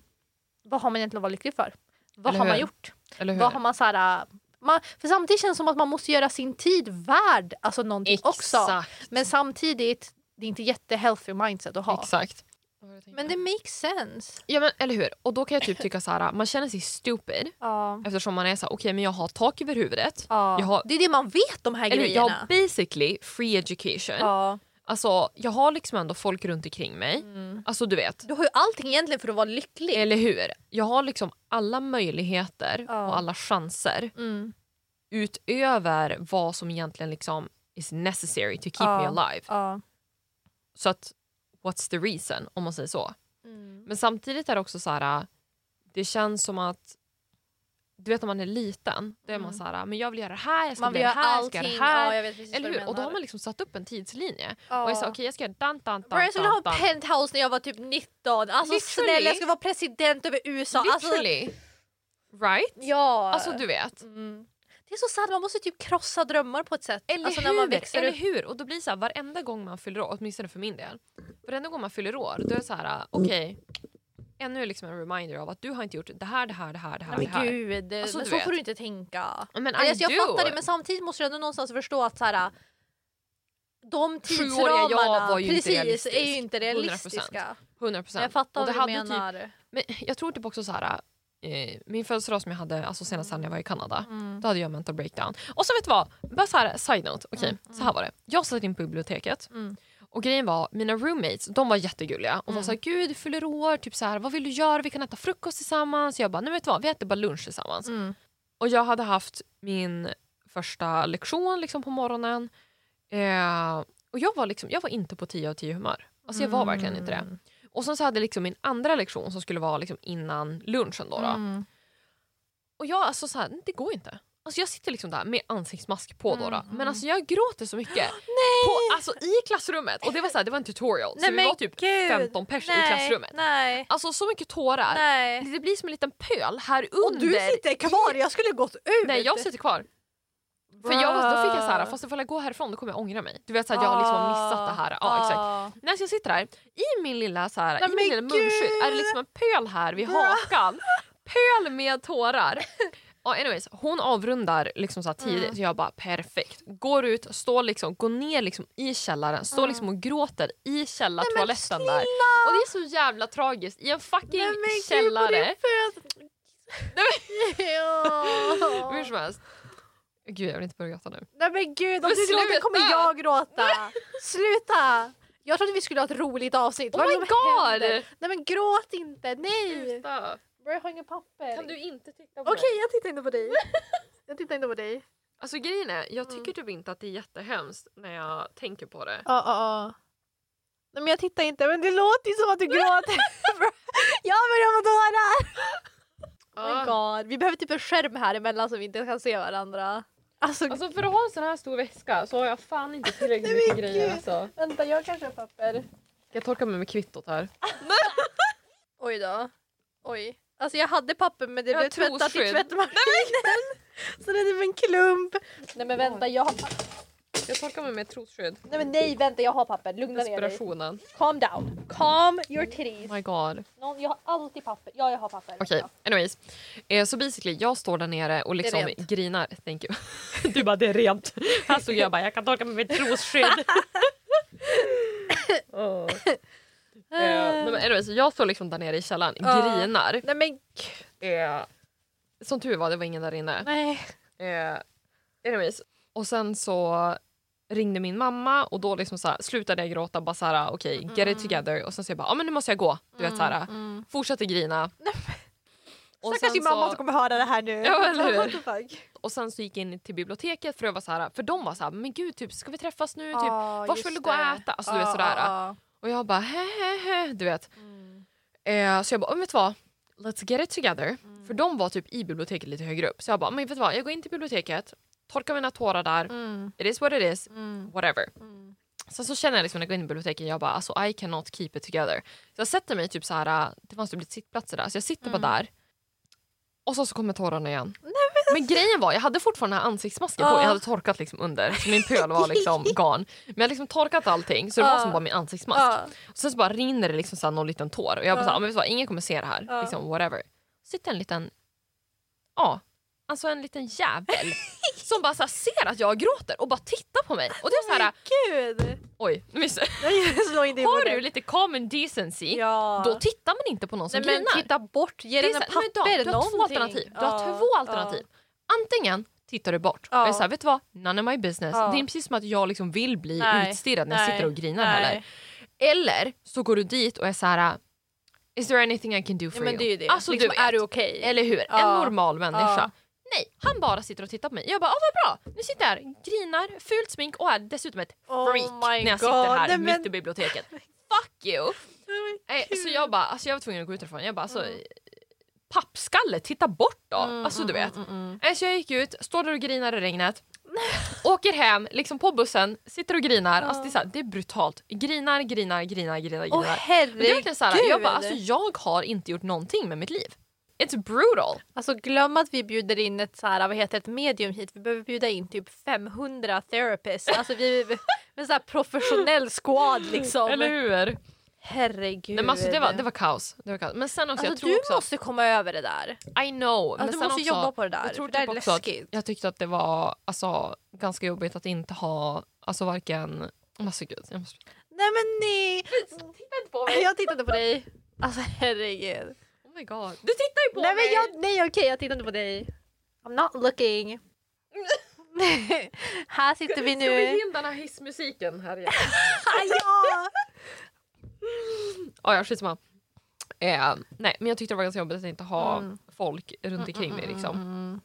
Speaker 2: vad har man egentligen att vara lycklig för? Vad
Speaker 1: Eller
Speaker 2: har man
Speaker 1: hur?
Speaker 2: gjort?
Speaker 1: Eller hur?
Speaker 2: Vad har man så här, äh, man, för samtidigt känns det som att man måste göra sin tid värd alltså någonting också.
Speaker 1: Exakt.
Speaker 2: Men samtidigt, det är inte jättehealthy mindset att ha.
Speaker 1: Exakt.
Speaker 2: Men det makes sense.
Speaker 1: Ja men eller hur. Och då kan jag typ tycka så här, man känner sig stupid
Speaker 2: Ja.
Speaker 1: eftersom man är så här, okej men jag har tak över huvudet.
Speaker 2: Ja.
Speaker 1: Har-
Speaker 2: Det är det man vet de här
Speaker 1: Eller hur? Jag
Speaker 2: grejerna.
Speaker 1: har basically free education.
Speaker 2: Ja.
Speaker 1: Alltså jag har liksom ändå folk runt omkring mig.
Speaker 2: Mm.
Speaker 1: Alltså du vet.
Speaker 2: Du har ju allting egentligen för att vara lycklig.
Speaker 1: Eller hur? Jag har liksom alla möjligheter
Speaker 2: Ja.
Speaker 1: och alla chanser
Speaker 2: Mm.
Speaker 1: utöver vad som egentligen liksom is necessary to keep
Speaker 2: Ja.
Speaker 1: me alive.
Speaker 2: Ja.
Speaker 1: Så att what's the reason om man säger så.
Speaker 2: Mm.
Speaker 1: Men samtidigt är det också så här, det känns som att du vet när man är liten, då är man
Speaker 2: Mm.
Speaker 1: så här, men jag vill göra det här, jag ska
Speaker 2: Man vill
Speaker 1: det
Speaker 2: göra
Speaker 1: här, jag ska
Speaker 2: allting.
Speaker 1: göra det här.
Speaker 2: Ja, jag
Speaker 1: Eller hur? Och då har man liksom satt upp en tidslinje.
Speaker 2: Ja.
Speaker 1: Och är så okej jag ska göra dan dan dan
Speaker 2: jag skulle ha en penthouse när jag var typ 19. Alltså
Speaker 1: Literally.
Speaker 2: snälla jag ska vara president över USA. Alltså,
Speaker 1: Literally. Right?
Speaker 2: ja.
Speaker 1: Alltså du vet.
Speaker 2: Mm. Det är så sad, man måste typ krossa drömmar på ett sätt.
Speaker 1: Eller
Speaker 2: alltså,
Speaker 1: hur?
Speaker 2: när man växer
Speaker 1: Eller
Speaker 2: upp.
Speaker 1: hur? Och då blir det så här, varenda gång man fyller år, åtminstone för min del, varenda gång man fyller år, då är det så här, okej, ännu liksom en reminder av att du har inte gjort det här, det här, det här, det här,
Speaker 2: Nej,
Speaker 1: det
Speaker 2: men
Speaker 1: här.
Speaker 2: gud,
Speaker 1: Alltså,
Speaker 2: men så
Speaker 1: vet.
Speaker 2: får du inte tänka.
Speaker 1: Men
Speaker 2: Alltså, jag
Speaker 1: do.
Speaker 2: fattar det men samtidigt måste du ändå någonstans förstå att så här, de tidsramarna
Speaker 1: jag var ju inte
Speaker 2: precis,
Speaker 1: realistisk.
Speaker 2: är ju inte
Speaker 1: 100%.
Speaker 2: realistiska.
Speaker 1: 100 procent.
Speaker 2: Jag fattar
Speaker 1: Och det
Speaker 2: vad du
Speaker 1: hade
Speaker 2: menar.
Speaker 1: Typ, men jag tror typ också så här, eh, min födelsedag som jag hade alltså senast när jag var i Kanada.
Speaker 2: Mm.
Speaker 1: Då hade jag mental breakdown. Och så vet du vad? Bara så här, side note. Okej, så här var det. Jag satt in på biblioteket.
Speaker 2: Mm.
Speaker 1: Och grejen var, mina roommates de var jättegulliga och var
Speaker 2: Mm.
Speaker 1: såhär “gud du fyller år, typ så här, vad vill du göra? Vi kan äta frukost tillsammans”. Jag bara “nej vet du vad, vi äter bara lunch tillsammans”.
Speaker 2: Mm.
Speaker 1: Och jag hade haft min första lektion liksom på morgonen. Eh, och jag var, liksom, jag var inte på 10 av 10 humör. Alltså jag var verkligen inte det. Och sen så hade jag liksom min andra lektion som skulle vara liksom innan lunchen. Då, då.
Speaker 2: Mm.
Speaker 1: Och jag alltså så här, det går inte. Alltså jag sitter liksom där med ansiktsmask på.
Speaker 2: Mm.
Speaker 1: men alltså jag gråter så mycket.
Speaker 2: Nej!
Speaker 1: På, alltså i klassrummet. Och det var så här, det var en tutorial så
Speaker 2: Nej,
Speaker 1: vi
Speaker 2: men
Speaker 1: var typ
Speaker 2: gud.
Speaker 1: 15 pers i klassrummet.
Speaker 2: Nej.
Speaker 1: Alltså så mycket tårar.
Speaker 2: Nej.
Speaker 1: Det blir som en liten pöl här under.
Speaker 2: Och du sitter kvar, jag skulle gått ut!
Speaker 1: Nej jag sitter kvar. För jag, då fick jag så här, fast ifall jag går härifrån då kommer jag ångra mig. Du vet så jag har liksom missat det här. Ja, exakt. Nej, så jag sitter här i min lilla, så här,
Speaker 2: Nej,
Speaker 1: i min
Speaker 2: men
Speaker 1: lilla munskydd är det liksom en pöl här vid hakan. Pöl med tårar. Ja, anyways, hon avrundar liksom så tidigt
Speaker 2: Mm.
Speaker 1: så jag bara perfekt. Går ut, står liksom, går ner liksom i källaren, står
Speaker 2: Mm.
Speaker 1: liksom och gråter i källartoaletten
Speaker 2: Nej, men
Speaker 1: där. Och det är så jävla tragiskt i en fucking
Speaker 2: Nej, men gud,
Speaker 1: källare.
Speaker 2: din föd- Ja.
Speaker 1: Hur som helst. Gud jag vill inte börja gråta nu.
Speaker 2: Nej men gud, om
Speaker 1: Men
Speaker 2: du gråter kommer jag gråta. Sluta! Jag trodde vi skulle ha ett roligt avsnitt.
Speaker 1: Oh
Speaker 2: Vad
Speaker 1: my
Speaker 2: händer?
Speaker 1: god!
Speaker 2: Nej men gråt inte, nej!
Speaker 1: Sluta.
Speaker 2: Jag har inga papper.
Speaker 1: Kan du inte titta på
Speaker 2: Okej,
Speaker 1: mig?
Speaker 2: jag tittar inte på dig. Jag tittar inte på dig.
Speaker 1: Alltså grejen är, jag tycker
Speaker 2: Mm.
Speaker 1: typ inte att det är jättehemskt när jag tänker på det.
Speaker 2: Ja, ja, ja. Nej men jag tittar inte, men det låter ju som att du gråter. Jag börjar få tårar! Oh my god. Vi behöver typ en skärm här emellan så vi inte kan se varandra. Alltså,
Speaker 1: Alltså för att ha en sån här stor väska så har jag fan inte tillräckligt
Speaker 2: Nej,
Speaker 1: mycket grejer alltså.
Speaker 2: vänta jag kanske har papper.
Speaker 1: Ska jag torka mig med kvittot här?
Speaker 2: Oj då. Oj. Alltså jag hade papper men det
Speaker 1: Jag
Speaker 2: blev tvättat i tvättmaskinen. Så det är typ en klump. Nej men vänta jag har papper.
Speaker 1: Jag torkar mig med ett trosskydd.
Speaker 2: Nej men nej vänta jag har papper. Lugna ner dig.
Speaker 1: Desperationen.
Speaker 2: Calm down. Calm your.
Speaker 1: Oh my god.
Speaker 2: Någon, jag har alltid papper. Ja jag har papper.
Speaker 1: Okej, anyways. Eh, så basically, jag står där nere och liksom grinar. Thank you. Du bara, det är rent. Här stod jag bara, jag kan torka mig med ett trosskydd. oh. eh, nej, men anyways, jag står liksom där nere i källaren,
Speaker 2: Ja.
Speaker 1: grinar.
Speaker 2: Nej men
Speaker 1: Eh, som tur var, det var ingen där inne.
Speaker 2: nej.
Speaker 1: Eh, anyways, och sen så ringde min mamma och då liksom så här, slutade jag gråta. Bara så här, okej, get it together. Och sen så jag bara, ja men nu måste jag gå. Du vet så här,
Speaker 2: Mm.
Speaker 1: fortsätter grina. Och
Speaker 2: Stackars din mamma som kommer höra det här nu.
Speaker 1: Ja, eller och sen så gick jag in till biblioteket för, jag var så här, för de var så här, men gud typ, ska vi träffas nu? Typ,
Speaker 2: Ja,
Speaker 1: vart
Speaker 2: just
Speaker 1: vill du gå och äta? Alltså, du vet, sådär.
Speaker 2: ja,
Speaker 1: Och jag bara, he, he, he, du vet.
Speaker 2: Mm.
Speaker 1: Eh, så jag bara, vet du vad? Let's get it together.
Speaker 2: Mm.
Speaker 1: För de var typ i biblioteket lite högre upp. Så jag bara, men vet du vad? Jag går in till biblioteket, torkar mina tårar där.
Speaker 2: Mm.
Speaker 1: It is what it is.
Speaker 2: Mm.
Speaker 1: Whatever.
Speaker 2: Mm.
Speaker 1: Sen så känner jag liksom när jag går in i biblioteket, jag bara alltså I cannot keep it together. Så jag sätter mig typ så här, det fanns typ lite sittplatser där, så jag sitter
Speaker 2: Mm.
Speaker 1: bara där. Och så, så kommer tårarna igen. men grejen var, jag hade fortfarande ansiktsmasken på,
Speaker 2: Ja.
Speaker 1: jag hade torkat liksom under. Så min pöl var liksom gone. Men jag hade liksom torkat allting så det var
Speaker 2: Ja.
Speaker 1: som bara min ansiktsmask.
Speaker 2: Ja.
Speaker 1: Och sen så bara rinner det liksom så här någon liten tår. Och jag bara så här, men vet vad, ingen kommer se det här. Liksom, whatever. Sitter en liten, ja, alltså en liten jävel. som bara här, ser att jag gråter och bara tittar på mig. Och det är så här,
Speaker 2: Gud!
Speaker 1: oj, jag.
Speaker 2: Jag i
Speaker 1: Har du lite common decency,
Speaker 2: Ja.
Speaker 1: då tittar man inte på någon som
Speaker 2: Nej men
Speaker 1: grinar.
Speaker 2: titta bort, ge
Speaker 1: är
Speaker 2: den en
Speaker 1: men
Speaker 2: papper,
Speaker 1: då, du har två
Speaker 2: någonting.
Speaker 1: alternativ. Du har
Speaker 2: Ja,
Speaker 1: två alternativ. Antingen tittar du bort
Speaker 2: Ja.
Speaker 1: och är så här, vet du vad? None of my business.
Speaker 2: Ja.
Speaker 1: Det är precis som att jag liksom vill bli
Speaker 2: Nej.
Speaker 1: utstirrad när jag
Speaker 2: Nej.
Speaker 1: sitter och grinar
Speaker 2: Nej.
Speaker 1: heller. Eller så går du dit och är så här. Is there anything I can do
Speaker 2: Ja,
Speaker 1: for
Speaker 2: men
Speaker 1: you?
Speaker 2: det är det.
Speaker 1: Alltså,
Speaker 2: liksom,
Speaker 1: du
Speaker 2: är
Speaker 1: vet.
Speaker 2: du okej?
Speaker 1: Eller hur? En
Speaker 2: Ja.
Speaker 1: normal människa. Nej, han bara sitter och tittar på mig. Jag bara, ah, vad bra. Nu sitter jag här, grinar, fult smink och är dessutom ett
Speaker 2: Oh
Speaker 1: freak när jag sitter
Speaker 2: God.
Speaker 1: här
Speaker 2: Nej,
Speaker 1: mitt
Speaker 2: men-
Speaker 1: i biblioteket. Fuck you! Eh, så jag bara, alltså jag var tvungen att gå ut därifrån. Jag bara, alltså,
Speaker 2: Mm.
Speaker 1: pappskalle, titta bort då!
Speaker 2: Mm,
Speaker 1: alltså du
Speaker 2: mm,
Speaker 1: vet.
Speaker 2: mm, mm.
Speaker 1: Eh, Så jag gick ut, står där och grinar i regnet. Åker hem, liksom på bussen, sitter och grinar. Alltså det, är så här, det är brutalt. Grinar, grinar, grinar, grinar.
Speaker 2: Åh
Speaker 1: grinar.
Speaker 2: herregud!
Speaker 1: Men det är verkligen så här, jag, bara, alltså, jag har inte gjort någonting med mitt liv. It's brutal.
Speaker 2: Alltså glöm att vi bjuder in ett, så här, vad heter ett medium hit. Vi behöver bjuda in typ 500 therapists. Alltså vi en så här professionell squad liksom.
Speaker 1: Eller hur?
Speaker 2: Herregud.
Speaker 1: Nej, men alltså, det, var, det var kaos. Det var kaos. Men sen också, jag
Speaker 2: alltså,
Speaker 1: tror
Speaker 2: du
Speaker 1: också...
Speaker 2: måste komma över det där.
Speaker 1: I know.
Speaker 2: Alltså,
Speaker 1: men
Speaker 2: du måste
Speaker 1: också,
Speaker 2: jobba på det där.
Speaker 1: Jag tror
Speaker 2: det
Speaker 1: typ
Speaker 2: är läskigt.
Speaker 1: jag tyckte att det var alltså, ganska jobbigt att inte ha alltså varken... Alltså gud, jag måste...
Speaker 2: Nej men nej!
Speaker 1: Titta på
Speaker 2: Jag tittade på dig. Alltså herregud.
Speaker 1: Oh my god. Du tittar ju på
Speaker 2: Nej,
Speaker 1: mig!
Speaker 2: men jag, nej okej, jag tittar inte på dig. I'm not looking. här sitter vi
Speaker 1: Ska vi
Speaker 2: nu.
Speaker 1: in den här hissmusiken här igen?
Speaker 2: ja.
Speaker 1: Ja, ja skitsamma. Eh, nej, men jag tyckte det var ganska jobbigt att inte ha
Speaker 2: Mm.
Speaker 1: folk runt omkring mig. Liksom.
Speaker 2: Mm.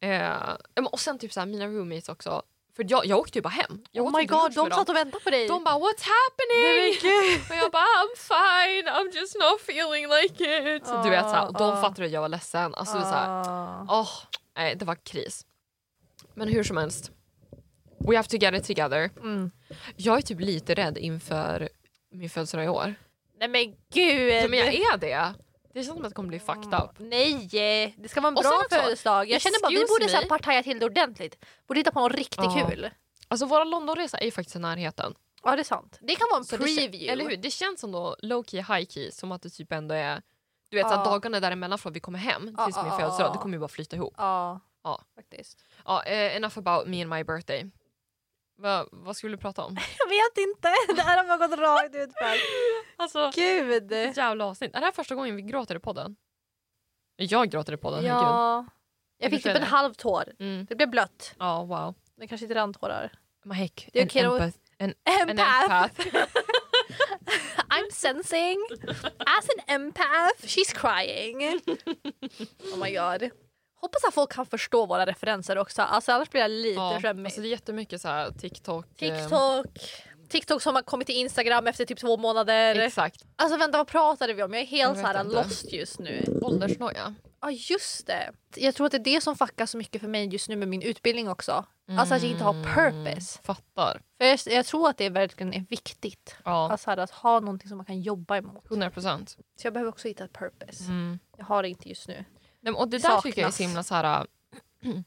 Speaker 1: Eh, men- och sen typ så här, mina roommates också. För jag, jag åkte ju bara hem. Jag
Speaker 2: Oh my god, de satt och väntade på dig.
Speaker 1: De bara what's
Speaker 2: Nej,
Speaker 1: happening?
Speaker 2: gud.
Speaker 1: och jag bara I'm fine, I'm just not feeling like it. du vet så här, de
Speaker 2: Ah,
Speaker 1: fattade att jag var ledsen. Alltså, så här,
Speaker 2: Ah.
Speaker 1: åh, nej, det var kris. Men hur som helst. We have to get it together.
Speaker 2: Mm.
Speaker 1: Jag är typ lite rädd inför min födelsedag i år.
Speaker 2: Nej men gud.
Speaker 1: Ja, men jag är det. Det känns som att det kommer bli fucked up.
Speaker 2: Nej, det ska vara en bra födelsedag. Jag känner bara vi borde så här partaja till det ordentligt. Borde hitta på något riktigt
Speaker 1: Ja.
Speaker 2: kul.
Speaker 1: Alltså våra Londonresa är ju faktiskt i närheten.
Speaker 2: Ja det är sant. Det kan vara en
Speaker 1: Så det,
Speaker 2: preview.
Speaker 1: eller hur? Det känns som då low key high key som att det typ ändå är du vet så
Speaker 2: Ja.
Speaker 1: att dagarna däremellan från vi kommer hem tills min
Speaker 2: ja,
Speaker 1: födelsedag
Speaker 2: ja.
Speaker 1: det kommer ju bara flyta ihop.
Speaker 2: Ja,
Speaker 1: Ja.
Speaker 2: faktiskt.
Speaker 1: Ja, eh, enough about me and my birthday. Va, vad skulle du prata om?
Speaker 2: Jag vet inte. Det här har bara gått rakt ut för.
Speaker 1: Alltså
Speaker 2: Gud.
Speaker 1: jävla avsnitt. Är det här första gången vi gråter i podden? Jag gråter i podden.
Speaker 2: Ja. Jag fick typ en halv tår.
Speaker 1: Mm.
Speaker 2: Det blev blött.
Speaker 1: Ja, wow.
Speaker 2: Det kanske inte rann tårar.
Speaker 1: Mahek,
Speaker 2: Det är
Speaker 1: en,
Speaker 2: då.
Speaker 1: empath, en, en
Speaker 2: Empath.
Speaker 1: empath.
Speaker 2: I'm sensing as an empath. She's crying. Oh my god. Hoppas att folk kan förstå våra referenser också. Alltså annars blir jag lite
Speaker 1: Ja,
Speaker 2: skämmig.
Speaker 1: alltså det är jättemycket så här TikTok. eh,
Speaker 2: TikTok. TikTok som har kommit till Instagram efter typ två månader.
Speaker 1: Exakt.
Speaker 2: Alltså vänta vad pratade vi om? Jag är helt
Speaker 1: Jag
Speaker 2: så här lost just nu.
Speaker 1: Åldersnoja.
Speaker 2: Ja just det. Jag tror att det är det som fuckar så mycket för mig just nu med min utbildning också. Alltså att jag inte har purpose.
Speaker 1: Fattar.
Speaker 2: För jag, jag tror att det verkligen är viktigt.
Speaker 1: Ja,
Speaker 2: Alltså att ha någonting som man kan jobba emot.
Speaker 1: 100 procent.
Speaker 2: Så jag behöver också hitta ett purpose.
Speaker 1: Mm.
Speaker 2: Jag har det inte just nu.
Speaker 1: Nej, och det där tycker jag är så himla så här...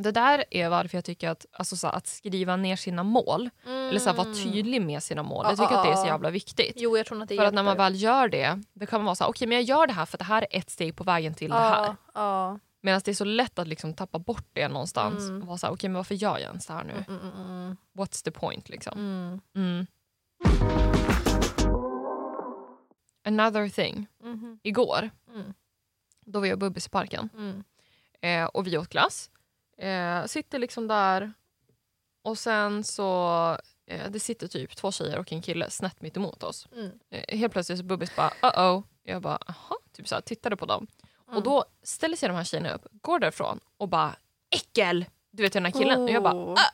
Speaker 1: Det där är varför jag tycker att, alltså så här, att skriva ner sina mål, eller så här, vara tydlig med sina mål, jag tycker
Speaker 2: Ja,
Speaker 1: att det är så jävla viktigt.
Speaker 2: Jo jag tror att det
Speaker 1: För att när man väl gör det, det kan man vara så här, okej men jag gör det här för att det här är ett steg på vägen till det här.
Speaker 2: Ja.
Speaker 1: Medan det är så lätt att liksom tappa bort det någonstans
Speaker 2: Mm.
Speaker 1: och vara så här, okej men varför gör jag ens det här nu?
Speaker 2: Mm, mm, mm,
Speaker 1: What's the point liksom?
Speaker 2: mm.
Speaker 1: Mm. Another thing.
Speaker 2: Mhm.
Speaker 1: Igår,
Speaker 2: Mm.
Speaker 1: Då var jag och Bubbis i parken
Speaker 2: Mm.
Speaker 1: eh, och vi åt glass. Eh, sitter liksom där och sen så eh, det sitter typ två tjejer och en kille snett mitt emot oss.
Speaker 2: Mm.
Speaker 1: Eh, helt plötsligt så Bubbis bara uh-oh. Jag bara aha, typ så här, tittade på dem. Och
Speaker 2: Mm.
Speaker 1: då ställer sig de här tjejerna upp, går därifrån och bara äckel! Du vet den här killen. Och jag bara
Speaker 2: Oh.
Speaker 1: ah!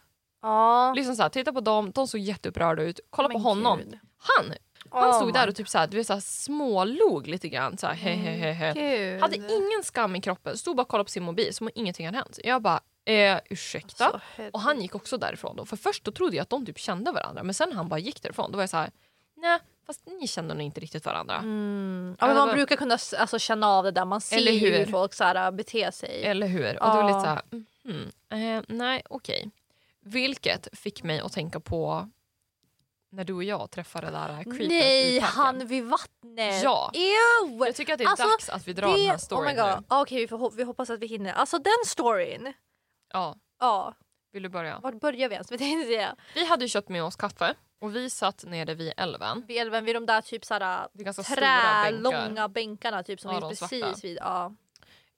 Speaker 2: Ja.
Speaker 1: liksom så här, titta på dem, de såg jätteupprörda ut. Kolla på
Speaker 2: Men
Speaker 1: honom.
Speaker 2: gud.
Speaker 1: Han, han
Speaker 2: Oh
Speaker 1: stod där och typ så här, du vet, så här, smålog lite grann. Så här, he, he, he, he.
Speaker 2: Gud.
Speaker 1: Hade ingen skam i kroppen, stod bara och kollade på sin mobil som om ingenting hade hänt. Jag bara, eh, ursäkta?
Speaker 2: Så herregud.
Speaker 1: Och han gick också därifrån. Då. För först då trodde jag att de typ kände varandra men sen han bara gick därifrån då var jag så här, nej fast ni kände nog inte riktigt varandra.
Speaker 2: Mm.
Speaker 1: Ja,
Speaker 2: Ja, men man
Speaker 1: var-
Speaker 2: brukar kunna alltså, känna av det där. Man ser
Speaker 1: Eller
Speaker 2: hur
Speaker 1: hur?
Speaker 2: folk så här, beter sig.
Speaker 1: Eller hur? Och det var lite
Speaker 2: Ja.
Speaker 1: så här, mhm, eh, nej okej. Vilket fick mig att tänka på när du och jag träffade det där creepet i
Speaker 2: Nej,
Speaker 1: parken.
Speaker 2: han vid vattnet!
Speaker 1: Ja.
Speaker 2: Ew!
Speaker 1: Jag tycker att det är
Speaker 2: Alltså,
Speaker 1: dags att vi drar den här
Speaker 2: Det, oh my
Speaker 1: storyn.
Speaker 2: Ah, Okej, vi, får, hop- vi hoppas att vi hinner. Alltså den storyn.
Speaker 1: Ja,
Speaker 2: Ja,
Speaker 1: vill du börja?
Speaker 2: vart börjar vi ens?
Speaker 1: Vi hade ju köpt med oss kaffe och vi satt nere vid älven.
Speaker 2: Vid älven, vid de där typ såhär
Speaker 1: Det stora bänkar.
Speaker 2: trälånga bänkarna typ som
Speaker 1: Ja, de
Speaker 2: precis
Speaker 1: svarta.
Speaker 2: vid. Ja.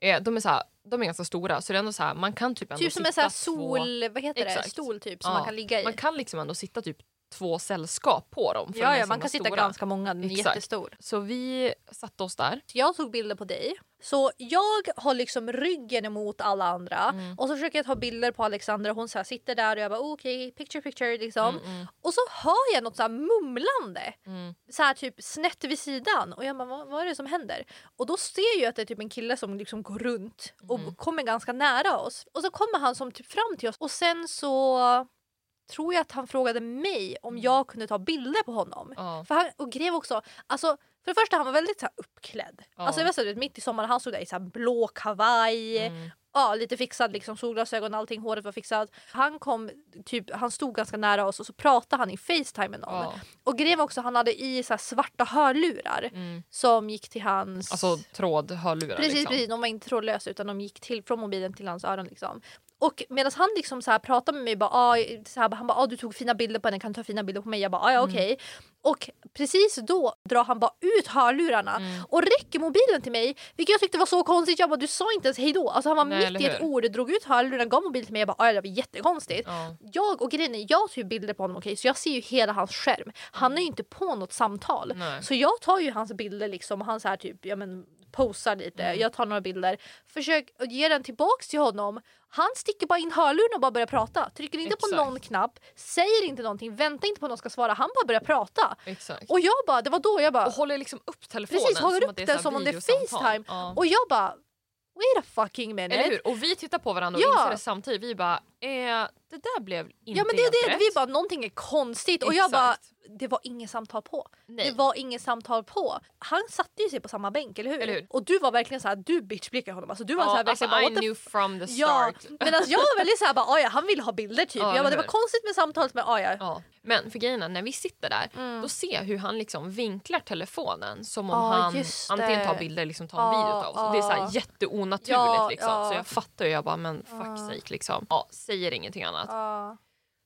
Speaker 1: Eh, de, är så här, de är ganska stora så det är ändå så här, man kan typ ändå
Speaker 2: Typ som en sån här
Speaker 1: två...
Speaker 2: sol, vad heter det?
Speaker 1: Exakt.
Speaker 2: Stol typ som
Speaker 1: Ja,
Speaker 2: man kan ligga i.
Speaker 1: Man kan liksom ändå sitta typ två sällskap på dem. för
Speaker 2: ja, ja, man kan sitta
Speaker 1: stora.
Speaker 2: ganska många, den är
Speaker 1: Exakt.
Speaker 2: jättestor.
Speaker 1: Så vi satte oss där.
Speaker 2: Jag tog bilder på dig. Så jag har liksom ryggen emot alla andra
Speaker 1: Mm.
Speaker 2: och så försöker jag ta bilder på Alexandra hon så sitter där och jag bara okej picture picture liksom.
Speaker 1: Mm, mm,
Speaker 2: Och så hör jag något så mumlande
Speaker 1: mm.
Speaker 2: så här typ snett vid sidan och jag bara vad, vad är det som händer? Och då ser jag att det är typ en kille som liksom går runt och
Speaker 1: Mm.
Speaker 2: kommer ganska nära oss. Och så kommer han som typ fram till oss och sen så tror jag att han frågade mig om jag kunde ta bilder på honom.
Speaker 1: Ja.
Speaker 2: För han, och grev också, alltså för det första han var väldigt så här, uppklädd.
Speaker 1: Ja.
Speaker 2: Alltså jag vet att mitt i sommaren han stod där i så här, blå kavaj,
Speaker 1: Mm.
Speaker 2: ja, lite fixad liksom, solglasögon, allting, håret var fixat. Han kom, typ, han stod ganska nära oss och så pratade han i Facetime med någon.
Speaker 1: Ja.
Speaker 2: Och grev också, han hade i så här, svarta hörlurar
Speaker 1: Mm.
Speaker 2: som gick till hans...
Speaker 1: Alltså trådhörlurar
Speaker 2: precis,
Speaker 1: liksom.
Speaker 2: precis, de var inte trådlösa utan de gick till, från mobilen till hans öron. Liksom. Och medan han liksom så här pratar med mig, bara, ah, så här, han bara ah, du tog fina bilder på henne, kan du ta fina bilder på mig? Jag bara ah, ja
Speaker 1: Mm.
Speaker 2: okej. Och precis då drar han bara ut hörlurarna
Speaker 1: Mm.
Speaker 2: och räcker mobilen till mig. Vilket jag tyckte var så konstigt. Jag bara du sa inte ens hejdå. Alltså han var
Speaker 1: Nej,
Speaker 2: mitt i ett ord, drog ut hörlurarna, gav mobilen till mig. Jag bara ah, det var jättekonstigt.
Speaker 1: Ja.
Speaker 2: Jag och grejen är, jag tar ju bilder på honom okej så jag ser ju hela hans skärm. Han är ju inte på något samtal.
Speaker 1: Nej.
Speaker 2: Så jag tar ju hans bilder liksom och han så här typ, ja men posar lite,
Speaker 1: Mm.
Speaker 2: jag tar några bilder, försöker att ge den tillbaks till honom. Han sticker bara in hörluren och bara börjar prata. Trycker inte
Speaker 1: Exakt.
Speaker 2: på någon knapp, säger inte någonting, väntar inte på att någon ska svara. Han bara börjar prata.
Speaker 1: Exakt.
Speaker 2: Och jag bara, det var då jag bara,
Speaker 1: Och håller liksom upp telefonen
Speaker 2: precis håller upp den som om det är. Facetime.
Speaker 1: Ja.
Speaker 2: Och jag bara, wait a fucking minute.
Speaker 1: Eller hur? Och vi tittar på varandra och
Speaker 2: Ja.
Speaker 1: inser det samtidigt. Vi bara, eh, det där blev inte
Speaker 2: Ja men det är det,
Speaker 1: rätt.
Speaker 2: vi bara någonting är konstigt och jag bara
Speaker 1: Exakt.
Speaker 2: det var inget samtal på.
Speaker 1: Nej.
Speaker 2: Det var inget samtal på. Han satte ju sig på samma bänk eller hur?
Speaker 1: Eller hur?
Speaker 2: Och du var verkligen så här, du bitchblickade honom. Alltså, du var
Speaker 1: ja,
Speaker 2: så här,
Speaker 1: alltså,
Speaker 2: verkligen bara,
Speaker 1: I
Speaker 2: what the
Speaker 1: knew from the
Speaker 2: Ja,
Speaker 1: start.
Speaker 2: medan jag var väldigt såhär bara, "Ah, ja, han vill ha bilder typ.
Speaker 1: Ja,
Speaker 2: jag bara,
Speaker 1: eller
Speaker 2: det var
Speaker 1: hur?
Speaker 2: konstigt med samtalet men ah, ja.
Speaker 1: Ja. Men för grejen är, när vi sitter där
Speaker 2: Mm.
Speaker 1: då ser jag hur han liksom vinklar telefonen som om
Speaker 2: Ja,
Speaker 1: han
Speaker 2: just
Speaker 1: antingen tar bilder eller liksom tar en
Speaker 2: Ja,
Speaker 1: video av oss. Och Det är så här
Speaker 2: ja.
Speaker 1: jätteonaturligt.
Speaker 2: Ja,
Speaker 1: liksom.
Speaker 2: ja.
Speaker 1: Så jag fattar ju, jag bara men fuck sake liksom. Ja, säger ingenting annat.
Speaker 2: Ja.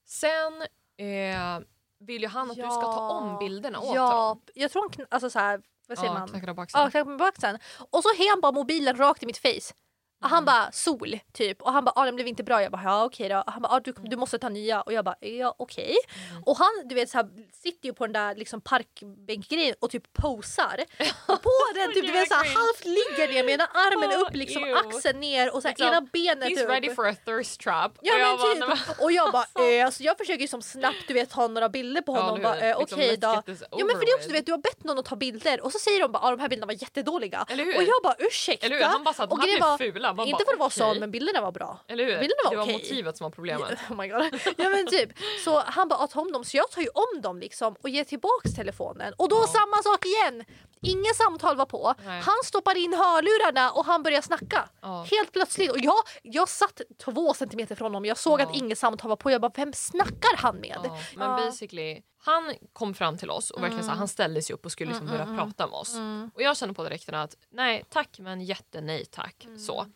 Speaker 1: Sen eh, vill ju han att du ska ta om bilderna åt
Speaker 2: Ja,
Speaker 1: honom.
Speaker 2: jag tror han alltså så här, vad säger
Speaker 1: Ja,
Speaker 2: man?
Speaker 1: knackar på axeln.
Speaker 2: Ja, knackar på axeln. Och så har han bara mobilen rakt i mitt face. Han bara sol typ och han bara ah, den blev inte bra. Jag bara ja okej då. Han bara ah, du, du måste ta nya och jag bara ja okej.
Speaker 1: Mm.
Speaker 2: Och han du vet så här, sitter ju på den där liksom parkbänkgrejen och typ posar. Och på den typ du vet så här, halvt ligger ner med ena armen upp liksom
Speaker 1: ew.
Speaker 2: axeln ner och så här,
Speaker 1: Liksom,
Speaker 2: ena benet
Speaker 1: He's
Speaker 2: upp.
Speaker 1: ready for a thirst trap.
Speaker 2: Ja
Speaker 1: Och jag
Speaker 2: men
Speaker 1: bara,
Speaker 2: typ. Och jag bara eh, alltså jag försöker ju som snabbt du vet ta några bilder på
Speaker 1: Ja,
Speaker 2: honom. bara, eh,
Speaker 1: Liksom,
Speaker 2: okej då. Ja men för det är också du vet du har bett någon att ta bilder och så säger de bara ah, de här bilderna var jättedåliga.
Speaker 1: Eller hur?
Speaker 2: Och jag bara ursäkta.
Speaker 1: Eller hur? Han bara sa att de här blev
Speaker 2: var,
Speaker 1: fula. Man
Speaker 2: inte för att vara
Speaker 1: okej.
Speaker 2: sån men bilderna var bra.
Speaker 1: Eller hur?
Speaker 2: Bilderna var
Speaker 1: det var
Speaker 2: okej.
Speaker 1: motivet som var problemet.
Speaker 2: Oh my god. Ja men typ. Så han bara ta om dem så jag tar ju om dem liksom och ger tillbaks telefonen. Och då
Speaker 1: Ja.
Speaker 2: samma sak igen. Inga samtal var på.
Speaker 1: Nej.
Speaker 2: Han stoppar in hörlurarna och han börjar snacka.
Speaker 1: Ja.
Speaker 2: Helt plötsligt. Och jag, jag satt två centimeter från honom. Jag såg
Speaker 1: Ja.
Speaker 2: att inget samtal var på. Jag bara vem snackar han med?
Speaker 1: Men basically, han kom fram till oss och verkligen så här, han ställde sig upp och skulle liksom
Speaker 2: Mm,
Speaker 1: börja
Speaker 2: mm,
Speaker 1: prata med oss.
Speaker 2: Mm.
Speaker 1: Och jag kände på direkten att nej tack men jättenej tack.
Speaker 2: Mm.
Speaker 1: Så.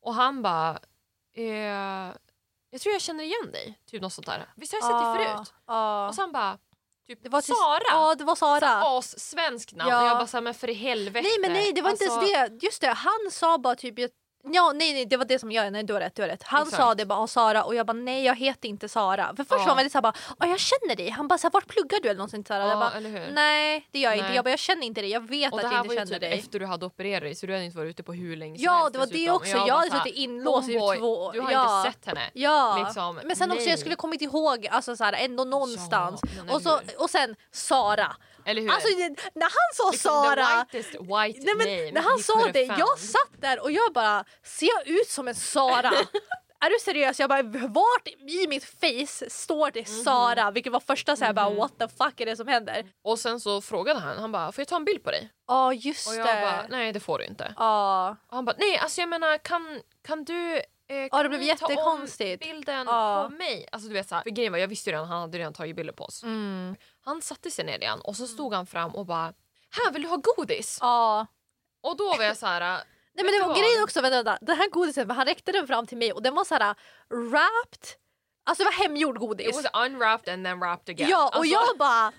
Speaker 1: Och han bara eh, jag tror jag känner igen dig. Typ något sånt där. Visst har jag sett dig förut?
Speaker 2: Ja.
Speaker 1: Och han bara typ
Speaker 2: Det var till-
Speaker 1: Sara.
Speaker 2: Ja det var Sara.
Speaker 1: As namn.
Speaker 2: Ja.
Speaker 1: Och jag bara såhär men för i helvete.
Speaker 2: Nej men nej det var inte
Speaker 1: Alltså,
Speaker 2: ens det. Just det han sa bara typ Ja nej nej det var det som jag, nej du har rätt, du har rätt. Han
Speaker 1: Exakt.
Speaker 2: sa det bara "Ah, Sara och jag bara nej jag heter inte Sara. För först
Speaker 1: Ja.
Speaker 2: var han väldigt såhär bara "Ah, jag känner dig. Han bara såhär vart pluggar du eller någonting Sara?
Speaker 1: Ja,
Speaker 2: jag bara nej det gör jag inte.
Speaker 1: Nej.
Speaker 2: Jag bara jag känner inte dig. Jag vet
Speaker 1: Och
Speaker 2: att
Speaker 1: det
Speaker 2: jag inte känner
Speaker 1: typ
Speaker 2: dig.
Speaker 1: efter du hade opererat dig så du hade inte varit ute på hur länge som
Speaker 2: Ja
Speaker 1: helst
Speaker 2: det var det
Speaker 1: dessutom.
Speaker 2: också.
Speaker 1: Och
Speaker 2: Jag
Speaker 1: bara
Speaker 2: hade suttit inlåst i
Speaker 1: "Homeboy,
Speaker 2: två
Speaker 1: Du har
Speaker 2: ja.
Speaker 1: inte sett henne.
Speaker 2: Ja,
Speaker 1: Liksom,
Speaker 2: men sen också
Speaker 1: nej.
Speaker 2: jag skulle kommit ihåg alltså så här, ändå någonstans.
Speaker 1: Ja,
Speaker 2: och, så, och sen Sara.
Speaker 1: Eller hur?
Speaker 2: Alltså det- när han sa
Speaker 1: liksom
Speaker 2: Sara.
Speaker 1: the whitest white
Speaker 2: Nej, men
Speaker 1: name
Speaker 2: när han sa det, jag satt där och jag bara, ser jag ut som en Sara? är du seriös? Jag bara, vart i mitt face står det
Speaker 1: Mhm.
Speaker 2: Sara? Vilket var första såhär bara, what the fuck är det som händer?
Speaker 1: Och sen så frågade han, han bara får jag ta en bild på dig?
Speaker 2: Ja just
Speaker 1: Och
Speaker 2: det.
Speaker 1: jag bara nej det får du inte.
Speaker 2: Ja.
Speaker 1: Och han bara nej alltså jag menar kan, kan du eh,
Speaker 2: Ja, det blev
Speaker 1: ni ta om
Speaker 2: jättekonstigt.
Speaker 1: bilden
Speaker 2: Ja.
Speaker 1: på mig? Alltså du vet såhär, för grejen var jag visste ju redan han hade redan tagit bilder på oss.
Speaker 2: Mm.
Speaker 1: Han satte sig ner igen och så stod han fram och bara här vill du ha godis?
Speaker 2: Ja.
Speaker 1: Och då var jag så här.
Speaker 2: Nej men det var grejen också, vänta, vänta. den här godisen, han räckte den fram till mig och den var såhär wrapped, alltså det var hemgjord
Speaker 1: It
Speaker 2: godis.
Speaker 1: was unwrapped and then wrapped again.
Speaker 2: Ja och
Speaker 1: alltså,
Speaker 2: jag bara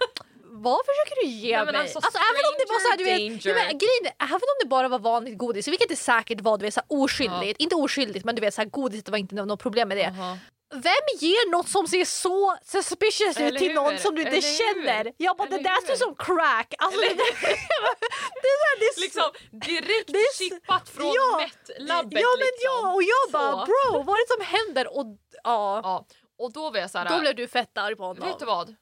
Speaker 2: vad försöker du ge
Speaker 1: Nej,
Speaker 2: mig?
Speaker 1: alltså,
Speaker 2: Alltså, även om det var så här, du vet, ja, men, grejen, även om det bara var vanligt godis, vilket det säkert var, du vet, så här, oskyldigt, inte oskyldigt men du vet så här, godiset var inte nå- något problem med det.
Speaker 1: Aha.
Speaker 2: Vem ger något som ser så suspicious ut till
Speaker 1: hur?
Speaker 2: någon som du inte
Speaker 1: Eller hur?
Speaker 2: känner? Jag bara det
Speaker 1: Eller
Speaker 2: där
Speaker 1: hur?
Speaker 2: ser ut som crack. Alltså, det, det, är så här, det är
Speaker 1: Liksom direkt
Speaker 2: Det är
Speaker 1: chippat från
Speaker 2: Ja,
Speaker 1: Met-labbet.
Speaker 2: Ja men
Speaker 1: liksom.
Speaker 2: ja och jag bara
Speaker 1: Så.
Speaker 2: bro vad är det som händer? Och ja,
Speaker 1: Ja, och då var jag så här.
Speaker 2: då blev du fett arg på honom.
Speaker 1: Vet du vad?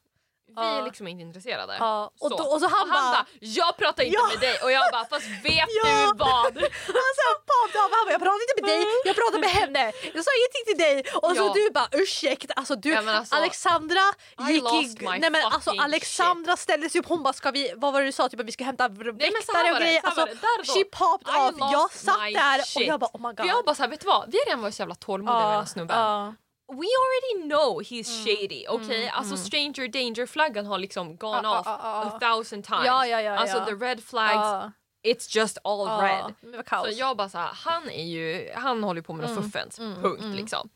Speaker 1: Vi
Speaker 2: Ja.
Speaker 1: är liksom inte intresserade.
Speaker 2: Ja, och,
Speaker 1: Så.
Speaker 2: då, och så han,
Speaker 1: Och han
Speaker 2: bara
Speaker 1: bara, jag pratar inte
Speaker 2: Ja.
Speaker 1: med dig och jag bara, fast vet du vad?
Speaker 2: Han sa av, han bara jag pratar inte med dig, jag pratar med henne. Jag sa ingenting till dig och så du bara ursäkta. Alltså, du,
Speaker 1: alltså,
Speaker 2: Alexandra gick i, nej, men alltså, Alexandra ställde sig upp hon bara ska vi, vad var det du sa? Typ att vi ska hämta väktare och grejer. Alltså, she popped off. Jag satt där och
Speaker 1: shit.
Speaker 2: jag bara oh my god.
Speaker 1: För jag bara vet du vad? Vi har redan varit så jävla tålmodiga med den här snubben. We already know he's
Speaker 2: Mm.
Speaker 1: shady, okej? Alltså stranger danger-flaggan har liksom gone
Speaker 2: Ja,
Speaker 1: off
Speaker 2: ja, ja,
Speaker 1: a thousand times.
Speaker 2: Ja, ja, ja,
Speaker 1: alltså the red flags,
Speaker 2: Ja.
Speaker 1: it's just all red. Så jag bara såhär, han är ju, han håller på med något fuffens,
Speaker 2: mm,
Speaker 1: punkt
Speaker 2: mm.
Speaker 1: liksom.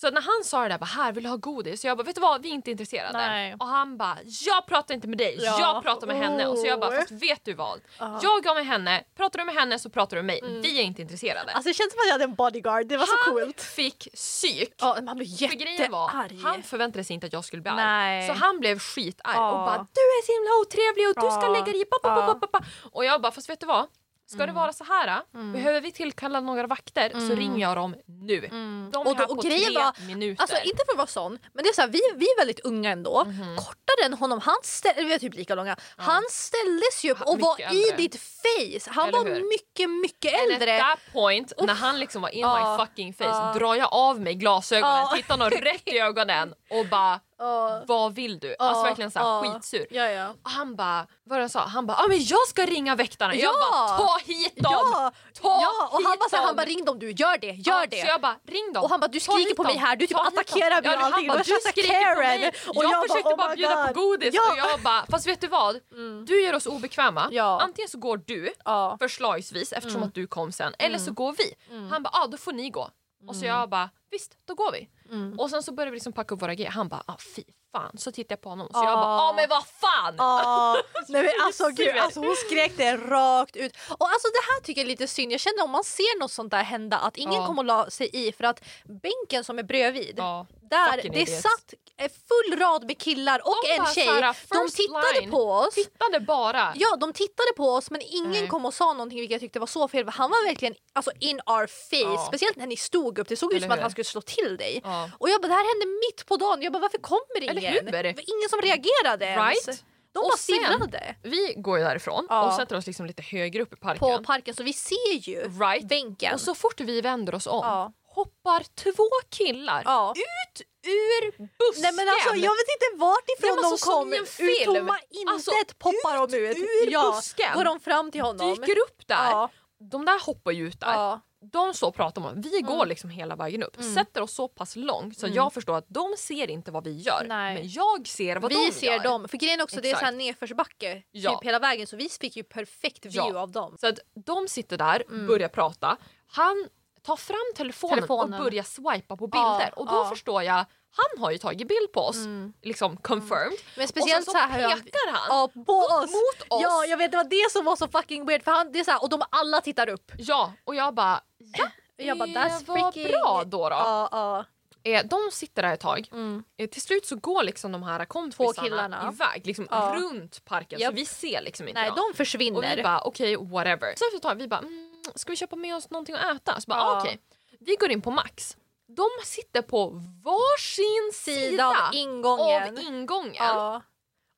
Speaker 1: Så när han sa det där, bara, här vill du ha godis? Så jag bara, vet du vad, vi är inte intresserade.
Speaker 2: Nej.
Speaker 1: Och han bara, jag pratar inte med dig,
Speaker 2: Ja.
Speaker 1: jag pratar med henne. Och så jag bara,
Speaker 2: Oh.
Speaker 1: fast vet du vad?
Speaker 2: Ja.
Speaker 1: Jag går med henne, pratar du med henne så pratar du med mig. Vi är inte intresserade.
Speaker 2: Alltså det känns som att jag hade en bodyguard, det var så
Speaker 1: han
Speaker 2: coolt.
Speaker 1: fick psyk.
Speaker 2: Ja, man blev
Speaker 1: grejen var,
Speaker 2: jättearg.
Speaker 1: han förväntade sig inte att jag skulle bli arg.
Speaker 2: Nej.
Speaker 1: Så han blev skitarg
Speaker 2: Ja.
Speaker 1: och bara du är så himla otrevlig och du ska lägga dig i pa. Och jag bara fast vet du vad? Ska det vara så här?
Speaker 2: Mm.
Speaker 1: Behöver vi tillkalla några vakter så
Speaker 2: Mm.
Speaker 1: ringer jag dem nu.
Speaker 2: Mm.
Speaker 1: De är
Speaker 2: Och, då,
Speaker 1: här
Speaker 2: och
Speaker 1: på tre
Speaker 2: var,
Speaker 1: minuter.
Speaker 2: alltså inte för att vara sån, men det är så här, vi, vi är väldigt unga ändå.
Speaker 1: Mhm.
Speaker 2: Kortare än honom, han ställ, vi är typ lika långa. Han ställdes ju upp och var
Speaker 1: mycket
Speaker 2: i
Speaker 1: äldre.
Speaker 2: ditt face. Han
Speaker 1: Eller
Speaker 2: var
Speaker 1: hur?
Speaker 2: mycket, mycket
Speaker 1: And
Speaker 2: äldre.
Speaker 1: at that point, när han liksom var in
Speaker 2: Ja.
Speaker 1: my fucking face,
Speaker 2: Ja.
Speaker 1: drar jag av mig glasögonen,
Speaker 2: Ja.
Speaker 1: tittar honom rätt i ögonen och bara
Speaker 2: Ja,
Speaker 1: vad vill du? Alltså verkligen såhär
Speaker 2: ja.
Speaker 1: skitsur.
Speaker 2: ja, ja.
Speaker 1: Och han bara, vad han sa, han bara ah, men jag ska ringa väktarna. Jag
Speaker 2: Ja.
Speaker 1: bara ta hit dem!
Speaker 2: Ja,
Speaker 1: Ta
Speaker 2: ja, och han
Speaker 1: hit
Speaker 2: bara, så här, han bara ring dem du, gör det, gör
Speaker 1: Ja,
Speaker 2: det.
Speaker 1: Så jag bara ring dem.
Speaker 2: Och han bara du skriker på mig
Speaker 1: dem.
Speaker 2: här, du typ attackerar mig
Speaker 1: Ja,
Speaker 2: och
Speaker 1: han
Speaker 2: allting.
Speaker 1: bara,
Speaker 2: Du
Speaker 1: skriker på mig.
Speaker 2: Och
Speaker 1: jag,
Speaker 2: jag bara,
Speaker 1: försökte
Speaker 2: oh
Speaker 1: bara
Speaker 2: my
Speaker 1: bjuda på
Speaker 2: God.
Speaker 1: godis
Speaker 2: Ja.
Speaker 1: och jag bara fast vet du vad?
Speaker 2: Mm.
Speaker 1: Du gör oss obekväma.
Speaker 2: Ja.
Speaker 1: Antingen så går du
Speaker 2: Ja.
Speaker 1: förslagsvis eftersom
Speaker 2: Mm.
Speaker 1: att du kom sen eller så går vi.
Speaker 2: Mm.
Speaker 1: Han bara ah, då får ni gå. Och så jag bara visst då går vi.
Speaker 2: Mm.
Speaker 1: Och sen så började vi liksom packa upp våra grejer. Han bara ah, fy fan. Så tittade jag på honom så
Speaker 2: Ah.
Speaker 1: jag bara ah men vad fan.
Speaker 2: Ja, nej men alltså gud, alltså hon skrek det rakt ut. Och alltså det här tycker jag är lite synd, jag känner om man ser något sånt där hända att ingen
Speaker 1: Ja.
Speaker 2: kommer att la sig i för att bänken som är bredvid,
Speaker 1: Ja.
Speaker 2: Där det satt en full rad med killar och
Speaker 1: De
Speaker 2: en tjej.
Speaker 1: såhär,
Speaker 2: De tittade
Speaker 1: line.
Speaker 2: på oss.
Speaker 1: Tittade bara.
Speaker 2: Ja, de tittade på oss men ingen
Speaker 1: Nej.
Speaker 2: kom och sa någonting vilket jag tyckte var så fel. Han var verkligen alltså, in our face,
Speaker 1: Ja.
Speaker 2: speciellt när ni stod upp. Det såg ut som att han skulle slå till dig.
Speaker 1: Ja.
Speaker 2: Och jag bara, det här hände mitt på dagen. Jag bara, varför kommer ingen?
Speaker 1: Eller hur?
Speaker 2: Det var ingen som reagerade ens.
Speaker 1: Right?
Speaker 2: De
Speaker 1: Och
Speaker 2: bara stirrade
Speaker 1: Vi går ju därifrån
Speaker 2: Ja.
Speaker 1: och sätter oss liksom lite högre upp i parken.
Speaker 2: på parken så vi ser ju
Speaker 1: Right.
Speaker 2: bänken.
Speaker 1: Och så fort vi vänder oss om. Hoppar två killar
Speaker 2: Ja.
Speaker 1: ut ur busken.
Speaker 2: Nej men alltså jag vet inte vart ifrån
Speaker 1: var
Speaker 2: de
Speaker 1: så som
Speaker 2: kom. Ur tomma intet
Speaker 1: Alltså,
Speaker 2: poppar de ut.
Speaker 1: ur
Speaker 2: ja.
Speaker 1: busken.
Speaker 2: Går de fram till honom.
Speaker 1: dyker upp där.
Speaker 2: Ja.
Speaker 1: De där hoppar ju ut där.
Speaker 2: Ja.
Speaker 1: De och pratar det. Vi går
Speaker 2: Mm.
Speaker 1: liksom hela vägen upp.
Speaker 2: Mm.
Speaker 1: Sätter oss så pass långt så
Speaker 2: Mm.
Speaker 1: jag förstår att de ser inte vad vi gör.
Speaker 2: Nej.
Speaker 1: Men jag ser vad
Speaker 2: vi
Speaker 1: de
Speaker 2: ser
Speaker 1: gör.
Speaker 2: dem. För grejen också det är så här
Speaker 1: Exakt.
Speaker 2: nedförsbacke
Speaker 1: Ja.
Speaker 2: typ hela vägen så vi fick ju perfekt view av dem.
Speaker 1: Så att de sitter där,
Speaker 2: Mm.
Speaker 1: börjar prata. Han tar fram telefonen,
Speaker 2: Telefonen.
Speaker 1: och börjar swipa på
Speaker 2: Ja,
Speaker 1: bilder. och då
Speaker 2: ja.
Speaker 1: förstår jag, han har ju tagit bild på oss.
Speaker 2: Mm.
Speaker 1: Liksom confirmed.
Speaker 2: Men
Speaker 1: Och
Speaker 2: speciellt
Speaker 1: sen
Speaker 2: så
Speaker 1: så
Speaker 2: här hur han
Speaker 1: pekar han
Speaker 2: ja, på oss.
Speaker 1: mot oss.
Speaker 2: Ja, jag vet det var det som var så fucking weird för han, det är så här, och de alla tittar upp.
Speaker 1: Ja, och jag bara, ja,
Speaker 2: Jag bara,
Speaker 1: det
Speaker 2: that's
Speaker 1: var
Speaker 2: freaking...
Speaker 1: bra då. då.
Speaker 2: Ja, ja.
Speaker 1: Eh, de sitter där ett tag.
Speaker 2: Mm.
Speaker 1: Eh, till slut så går liksom de här kompisarna iväg liksom
Speaker 2: Ja.
Speaker 1: runt parken
Speaker 2: Japp.
Speaker 1: så vi ser liksom inte
Speaker 2: Nej,
Speaker 1: dem.
Speaker 2: de
Speaker 1: Och
Speaker 2: försvinner.
Speaker 1: vi bara okej whatever. Så efter ett tag vi bara mm, ska vi köpa med oss någonting att äta? Så bara
Speaker 2: Ja.
Speaker 1: ah, okej. Vi går in på Max. De sitter på varsin sida,
Speaker 2: Sida av ingången.
Speaker 1: av ingången.
Speaker 2: Ja.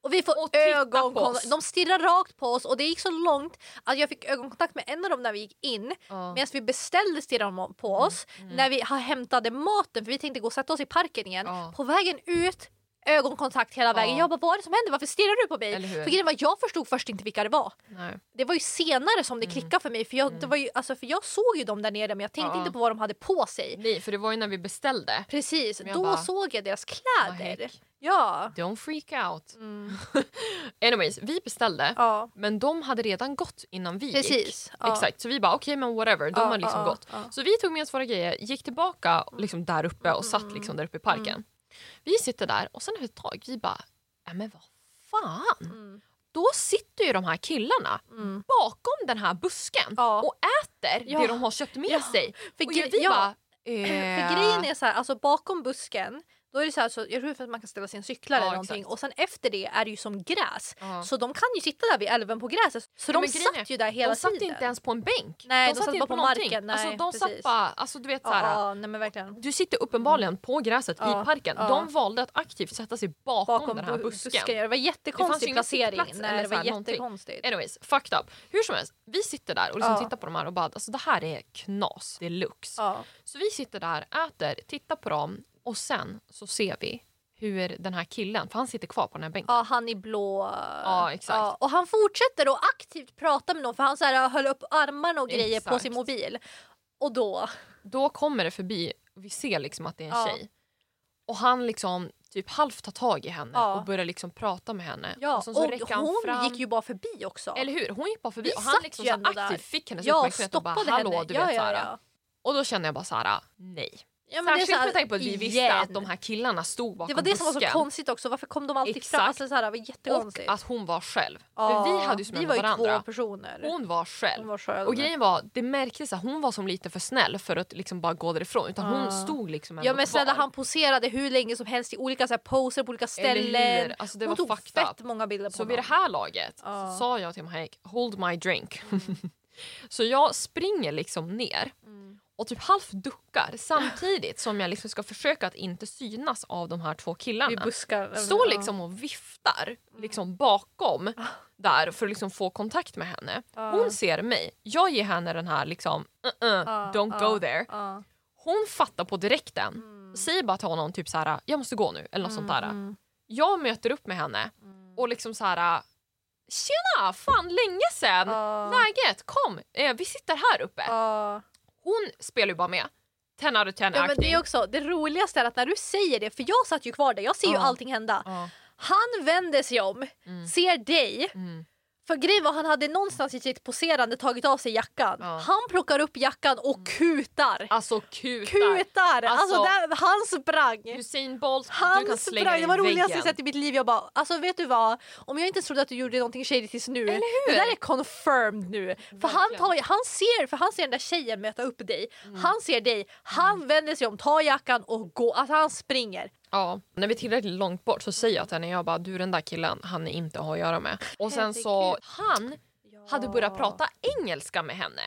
Speaker 2: Och vi får
Speaker 1: Och
Speaker 2: ögonkontakt. De stirrar rakt på oss och det gick så långt att jag fick ögonkontakt med en av dem när vi gick in.
Speaker 1: Ja.
Speaker 2: Medan vi beställde stirrade de på oss.
Speaker 1: mm.
Speaker 2: När vi hämtade maten för vi tänkte gå och sätta oss i parken igen.
Speaker 1: Ja.
Speaker 2: På vägen ut ögonkontakt hela vägen.
Speaker 1: Ja.
Speaker 2: Jag bara vad är det som händer? Varför stirrar du på mig? För grejen var, jag förstod först inte vilka det var.
Speaker 1: Nej.
Speaker 2: Det var ju senare som det
Speaker 1: Mm.
Speaker 2: klickade för mig. För jag,
Speaker 1: Mm.
Speaker 2: det var ju, alltså, för jag såg ju dem där nere men jag tänkte
Speaker 1: Ja.
Speaker 2: inte på vad de hade på sig.
Speaker 1: Nej för det var ju när vi beställde.
Speaker 2: Precis, då
Speaker 1: bara,
Speaker 2: såg jag deras kläder. Ja.
Speaker 1: Don't freak out.
Speaker 2: Mm.
Speaker 1: Anyways, vi beställde
Speaker 2: ja.
Speaker 1: men de hade redan gått innan vi gick.
Speaker 2: Precis. Ja.
Speaker 1: Exakt, så vi bara okej men whatever, de
Speaker 2: Ja,
Speaker 1: har liksom gått. Så vi tog med oss våra grejer, gick tillbaka liksom där uppe och satt
Speaker 2: Mm.
Speaker 1: liksom där uppe i parken. Vi sitter där och sen efter ett tag vi bara, ja men vad fan.
Speaker 2: Mm.
Speaker 1: Då sitter ju de här killarna
Speaker 2: Mm.
Speaker 1: bakom den här busken
Speaker 2: Ja.
Speaker 1: och äter
Speaker 2: Ja.
Speaker 1: det de har köpt med
Speaker 2: Ja.
Speaker 1: sig.
Speaker 2: För,
Speaker 1: Och vi
Speaker 2: ja,
Speaker 1: bara,
Speaker 2: för
Speaker 1: eh,
Speaker 2: grejen är så här, alltså bakom busken då är det så här, så, jag tror för att man kan ställa sin cyklar
Speaker 1: Ja,
Speaker 2: eller någonting
Speaker 1: exakt.
Speaker 2: och sen efter det är det ju som gräs.
Speaker 1: ja.
Speaker 2: Så de kan ju sitta där vid älven på gräset. Så
Speaker 1: Ja,
Speaker 2: de
Speaker 1: grejen är,
Speaker 2: satt ju där hela
Speaker 1: de satt
Speaker 2: tiden.
Speaker 1: inte ens på en bänk.
Speaker 2: Nej, de satt
Speaker 1: inte
Speaker 2: bara på
Speaker 1: någonting.
Speaker 2: marken. Nej,
Speaker 1: alltså, de
Speaker 2: precis.
Speaker 1: satt bara, alltså du vet såhär.
Speaker 2: nej men verkligen.
Speaker 1: Du sitter uppenbarligen på gräset i parken. De valde att aktivt sätta sig bakom,
Speaker 2: Bakom
Speaker 1: den här
Speaker 2: bu-
Speaker 1: busken.
Speaker 2: busken. Det var
Speaker 1: Det
Speaker 2: jättekonstig
Speaker 1: ingen
Speaker 2: placering. Nej,
Speaker 1: eller
Speaker 2: det var jättekonstigt.
Speaker 1: Anyways, fucked up. Hur som helst, vi sitter där och liksom tittar på de här och bara alltså det här är knas deluxe. Så vi sitter där, äter, tittar på dem och sen så ser vi hur den här killen, för han sitter kvar på den här bänken.
Speaker 2: ja, han i blå.
Speaker 1: Ja, exakt.
Speaker 2: och han fortsätter att aktivt prata med någon för han så här, höll upp armarna och grejer på
Speaker 1: Exakt.
Speaker 2: sin mobil. Och då...
Speaker 1: Då kommer det förbi vi ser liksom att det är en
Speaker 2: Ja.
Speaker 1: tjej. Och han liksom typ halvt tar tag i henne
Speaker 2: Ja.
Speaker 1: och börjar liksom prata med henne.
Speaker 2: Ja,
Speaker 1: och så
Speaker 2: och hon
Speaker 1: fram.
Speaker 2: gick ju bara förbi också.
Speaker 1: Eller hur? Hon gick bara förbi
Speaker 2: Vi
Speaker 1: och han liksom så aktivt
Speaker 2: där.
Speaker 1: fick hennes
Speaker 2: jag
Speaker 1: uppmärksamhet och bara hallå
Speaker 2: henne.
Speaker 1: du
Speaker 2: ja,
Speaker 1: vet
Speaker 2: ja, ja.
Speaker 1: Och då kände jag bara såhär, nej.
Speaker 2: Ja, men
Speaker 1: Särskilt med tanke på att vi visste
Speaker 2: igen.
Speaker 1: att de här killarna stod bakom
Speaker 2: Det var det som var så
Speaker 1: busken.
Speaker 2: konstigt också, varför kom de alltid fram?
Speaker 1: Exakt.
Speaker 2: Alltså, så här, det var
Speaker 1: Och
Speaker 2: jättekonstigt.
Speaker 1: att hon var själv.
Speaker 2: Ja,
Speaker 1: För vi hade ju
Speaker 2: vi var ju
Speaker 1: varandra.
Speaker 2: två personer.
Speaker 1: Hon var själv.
Speaker 2: Hon var själv.
Speaker 1: Och grejen var, det märktes att hon var som lite för snäll för att liksom bara gå därifrån. Utan
Speaker 2: Ja.
Speaker 1: hon stod liksom ändå
Speaker 2: Ja men snälla han poserade hur länge som helst i olika så här, poser på olika ställen.
Speaker 1: Alltså det
Speaker 2: Hon
Speaker 1: var
Speaker 2: tog fett
Speaker 1: up.
Speaker 2: många bilder på
Speaker 1: Så vid det
Speaker 2: honom.
Speaker 1: här laget så sa jag till Mike, hold my drink. så jag springer liksom ner
Speaker 2: Mm.
Speaker 1: Och typ halvt duckar samtidigt som jag liksom ska försöka att inte synas av de här två killarna.
Speaker 2: buskar.
Speaker 1: Står liksom och viftar liksom bakom där för att liksom få kontakt med henne.
Speaker 2: Ja.
Speaker 1: Hon ser mig, jag ger henne den här liksom uh-uh,
Speaker 2: Ja,
Speaker 1: don't
Speaker 2: ja,
Speaker 1: go there. Hon fattar på direkten,
Speaker 2: Mm.
Speaker 1: säger bara till honom typ så här: jag måste gå nu eller något sånt där.
Speaker 2: Mm,
Speaker 1: Jag möter upp med henne
Speaker 2: mm.
Speaker 1: och liksom så här. Tjena! Fan länge sen! Läget? Kom! Eh, vi sitter här uppe. Hon spelar ju bara med. 10 out of 10
Speaker 2: Ja, men det är också det roligaste är att när du säger det, för jag satt ju kvar där, jag ser ju allting hända. Han vänder sig om,
Speaker 1: Mm.
Speaker 2: ser dig.
Speaker 1: Mm.
Speaker 2: För grejen var han hade någonstans i sitt poserande tagit av sig jackan.
Speaker 1: Ja.
Speaker 2: Han plockar upp jackan och kutar.
Speaker 1: Alltså kutar.
Speaker 2: Kutar! Alltså,
Speaker 1: Alltså-
Speaker 2: där, han sprang.
Speaker 1: Usain Bolt, du
Speaker 2: Han
Speaker 1: kan slänga
Speaker 2: sprang, det var roligaste jag sett i mitt liv. Jag bara, alltså vet du vad? Om jag inte trodde att du gjorde någonting shady tills nu.
Speaker 1: Eller hur?
Speaker 2: Det där är confirmed nu. För han, tar, han, ser, för han ser den där tjejen möta upp dig.
Speaker 1: Mm.
Speaker 2: Han ser dig, han vänder sig om, tar jackan och går. Alltså han springer.
Speaker 1: Ja, när vi är tillräckligt långt bort så säger jag till henne, jag bara du den där killen, han är inte att ha att göra med. Och sen så, han hade börjat prata engelska med henne.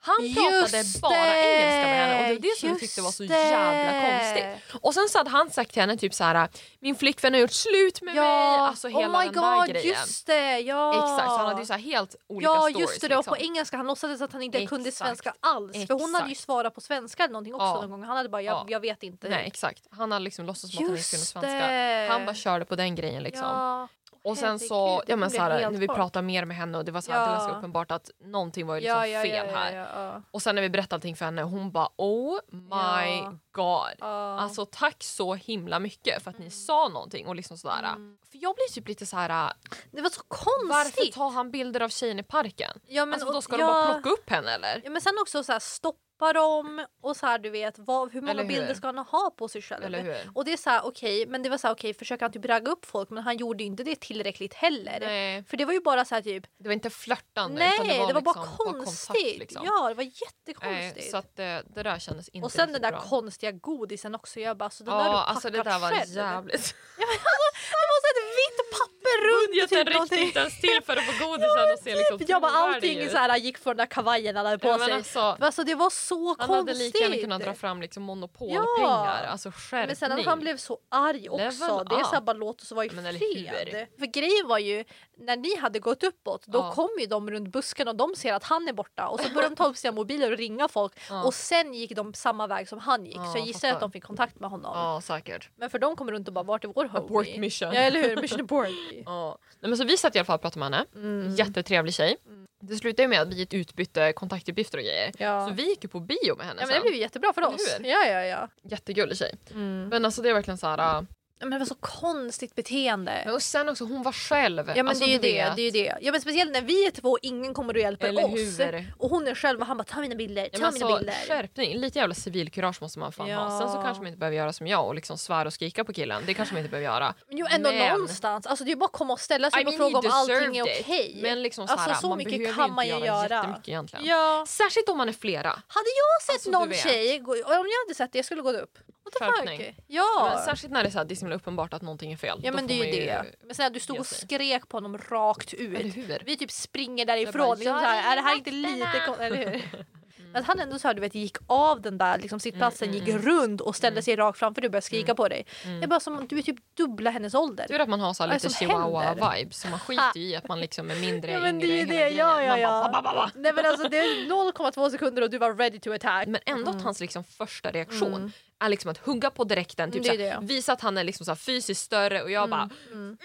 Speaker 1: Han
Speaker 2: Just
Speaker 1: pratade bara
Speaker 2: det!
Speaker 1: engelska med henne och det var det som jag
Speaker 2: Just
Speaker 1: tyckte var så jävla konstigt. Och sen så hade han sagt till henne typ så här: min flickvän har gjort slut med mig. Alltså hela
Speaker 2: oh my
Speaker 1: den
Speaker 2: god,
Speaker 1: där grejen.
Speaker 2: just det! Ja.
Speaker 1: Exakt, så han hade ju så helt olika
Speaker 2: Ja
Speaker 1: stories.
Speaker 2: just det, och
Speaker 1: liksom.
Speaker 2: på engelska, han låtsades att han inte kunde
Speaker 1: Exakt.
Speaker 2: svenska alls. För hon hade ju
Speaker 1: Exakt.
Speaker 2: svarat på svenska eller någonting också
Speaker 1: Ja.
Speaker 2: någon gång. Han hade bara, jag,
Speaker 1: Ja.
Speaker 2: jag vet inte.
Speaker 1: Nej exakt, han hade liksom låtsats som att han inte kunde
Speaker 2: Just
Speaker 1: svenska. Han bara körde på den grejen liksom.
Speaker 2: Ja.
Speaker 1: Och sen så, ja men så här, när vi pratade mer med henne och det var så här, det var
Speaker 2: Ja.
Speaker 1: uppenbart att någonting var ju liksom
Speaker 2: Ja, ja,
Speaker 1: fel
Speaker 2: ja, ja,
Speaker 1: här.
Speaker 2: ja, ja.
Speaker 1: Och sen när vi berättade allting för henne, hon bara oh my
Speaker 2: Ja.
Speaker 1: god.
Speaker 2: Ja.
Speaker 1: Alltså tack så himla mycket för att ni sa någonting och liksom sådär.
Speaker 2: Mm.
Speaker 1: För jag blir typ lite så här.
Speaker 2: Det var så
Speaker 1: varför
Speaker 2: konstigt.
Speaker 1: tar han bilder av tjejen i parken?
Speaker 2: Ja, men,
Speaker 1: alltså då
Speaker 2: och-
Speaker 1: ska
Speaker 2: ja,
Speaker 1: de bara plocka upp henne eller?
Speaker 2: Ja, men sen också så här, stoppa dem och så här, du vet vad, hur många
Speaker 1: hur?
Speaker 2: bilder ska han ha på sig själv? Och det är så här okej, men det var så här okej, försöker han typ ragga upp folk men han gjorde inte det tillräckligt heller.
Speaker 1: Nej,
Speaker 2: För det var ju bara så här typ
Speaker 1: det var inte flörtande
Speaker 2: Nej, det var, bara
Speaker 1: liksom
Speaker 2: konstigt.
Speaker 1: kontakt, liksom.
Speaker 2: Ja, det var
Speaker 1: Nej,
Speaker 2: jättekonstigt.
Speaker 1: så att det, det där kändes inte
Speaker 2: och sen den där
Speaker 1: bra.
Speaker 2: konstiga godisen också. Jag bara, så den där
Speaker 1: Ja,
Speaker 2: du
Speaker 1: alltså det
Speaker 2: packat
Speaker 1: där var
Speaker 2: själv.
Speaker 1: jävligt.
Speaker 2: Ja, men alltså, det var så ett vitt papper runt.
Speaker 1: Budgeten
Speaker 2: typ
Speaker 1: räckte inte ens till för att få godisen och se liksom
Speaker 2: Jag bara,
Speaker 1: trovärdig
Speaker 2: allting så här, gick från den där kavajen han hade på
Speaker 1: Ja, men
Speaker 2: sig.
Speaker 1: alltså,
Speaker 2: Alltså, det var så
Speaker 1: han
Speaker 2: konstigt.
Speaker 1: hade lika gärna kunnat dra fram liksom monopolpengar. Alltså skärpning.
Speaker 2: Men sen att han blev så arg också.
Speaker 1: Level
Speaker 2: det är så här,
Speaker 1: up.
Speaker 2: bara låt oss vara i
Speaker 1: Men
Speaker 2: fred. För grejen var ju, när ni hade gått uppåt då
Speaker 1: Ja.
Speaker 2: kom ju de runt busken och de ser att han är borta och så började de ta upp sina mobiler och ringa folk
Speaker 1: Ja.
Speaker 2: och sen gick de samma väg som han gick.
Speaker 1: Ja,
Speaker 2: så jag gissar att de fick kontakt med honom.
Speaker 1: Ja, säkert.
Speaker 2: Men för de kommer runt och bara vart är vår homie?
Speaker 1: Abort mission.
Speaker 2: Ja eller hur, mission abort.
Speaker 1: Ja. Nej, men så vi satt i alla fall och pratade med henne.
Speaker 2: Mm.
Speaker 1: Jättetrevlig tjej. Det slutade ju med att vi utbytte kontaktuppgifter och grejer.
Speaker 2: Ja.
Speaker 1: Så vi gick ju på bio med henne
Speaker 2: ja men det blev jättebra för oss. Ja ja ja.
Speaker 1: Jättegullig tjej.
Speaker 2: Mm.
Speaker 1: Men alltså det är verkligen så här.
Speaker 2: Men det var så konstigt beteende.
Speaker 1: Men och sen också hon var själv.
Speaker 2: Ja men
Speaker 1: alltså,
Speaker 2: det är ju det, det är ju det. Ja men speciellt när vi är två och ingen kommer och hjälper
Speaker 1: Eller
Speaker 2: oss.
Speaker 1: hur?
Speaker 2: Och hon är själv och han bara ta mina bilder,
Speaker 1: Ja,
Speaker 2: ta
Speaker 1: men
Speaker 2: mina
Speaker 1: alltså,
Speaker 2: bilder.
Speaker 1: skärpning, lite jävla civilkurage måste man fan
Speaker 2: Ja.
Speaker 1: ha. Sen så kanske man inte behöver göra som jag och liksom svära och skrika på killen. Det kanske man inte behöver göra.
Speaker 2: Men jo ändå
Speaker 1: Men-
Speaker 2: någonstans. Alltså det är bara att komma och ställa sig
Speaker 1: I
Speaker 2: och
Speaker 1: mean,
Speaker 2: fråga om allting är okej.
Speaker 1: Men liksom så
Speaker 2: Alltså, så
Speaker 1: man
Speaker 2: mycket
Speaker 1: behöver
Speaker 2: kan man ju
Speaker 1: göra,
Speaker 2: göra.
Speaker 1: jättemycket egentligen.
Speaker 2: Ja.
Speaker 1: Särskilt om man är flera.
Speaker 2: Hade jag sett
Speaker 1: Alltså,
Speaker 2: någon tjej, om jag hade sett det jag skulle gått upp. What the
Speaker 1: Skärpning.
Speaker 2: fuck? Ja.
Speaker 1: Men särskilt när det är, så här, det är så uppenbart att någonting är fel.
Speaker 2: ja men det är ju det. Men sen du stod och skrek på honom rakt ut. Vi typ springer därifrån.
Speaker 1: bara,
Speaker 2: Liksom,
Speaker 1: "Jag
Speaker 2: så här, är det här inte lite
Speaker 1: vakterna."
Speaker 2: kon- eller hur? Att han ändå så här, du vet, gick av den där liksom, sittplatsen,
Speaker 1: Mm,
Speaker 2: gick
Speaker 1: mm,
Speaker 2: runt och ställde sig rakt framför dig och började skrika på dig.
Speaker 1: Mm.
Speaker 2: Jag bara som du är typ dubbla hennes ålder.
Speaker 1: Tur att man har så här lite
Speaker 2: det
Speaker 1: chihuahua-vibes så man skiter ju i att man liksom är mindre,
Speaker 2: Ja men det
Speaker 1: yngre
Speaker 2: det,
Speaker 1: grejen.
Speaker 2: ja ja
Speaker 1: bara,
Speaker 2: ja.
Speaker 1: ba, ba, ba, ba.
Speaker 2: Nej men alltså det är 0,2 sekunder och du var ready to attack.
Speaker 1: Men ändå att hans liksom första reaktion
Speaker 2: Mm.
Speaker 1: är liksom att hugga på direkten, typ
Speaker 2: Det är
Speaker 1: såhär,
Speaker 2: det.
Speaker 1: visa att han är liksom fysiskt större och jag bara
Speaker 2: Mm.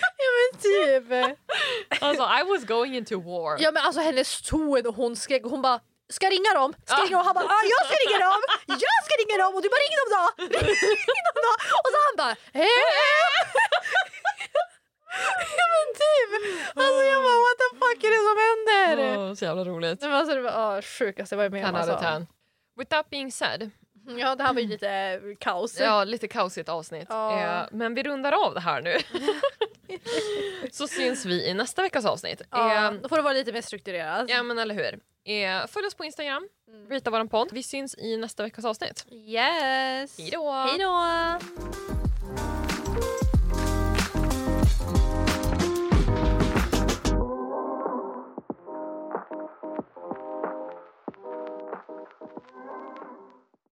Speaker 2: Ja, men typ.
Speaker 1: alltså I was going into war.
Speaker 2: Ja men alltså hennes ton och hon skrek och hon bara Ska jag ringa dem? Ska jag ringa dem? Han bara ah, jag ska ringa dem! Jag ska ringa dem! Och du bara ring dem då! Ring dem då! Och så han bara eh. Ja men typ! Alltså jag bara what the fuck är det som händer?
Speaker 1: Åh, så jävla roligt.
Speaker 2: Men alltså, det var ah, sjukaste jag varit med
Speaker 1: 10
Speaker 2: om. Alltså.
Speaker 1: 10. With that being said,
Speaker 2: Ja, det här var ju lite kaos.
Speaker 1: Ja, lite kaosigt avsnitt.
Speaker 2: Ja.
Speaker 1: Eh, men vi rundar av det här nu. Så syns vi i nästa veckas avsnitt.
Speaker 2: Ja,
Speaker 1: Eh,
Speaker 2: då får det vara lite mer strukturerat.
Speaker 1: ja men eller hur. Eh, följ oss på Instagram,
Speaker 2: Mm.
Speaker 1: rita våran podd. Vi syns i nästa veckas avsnitt.
Speaker 2: Yes! Hej då!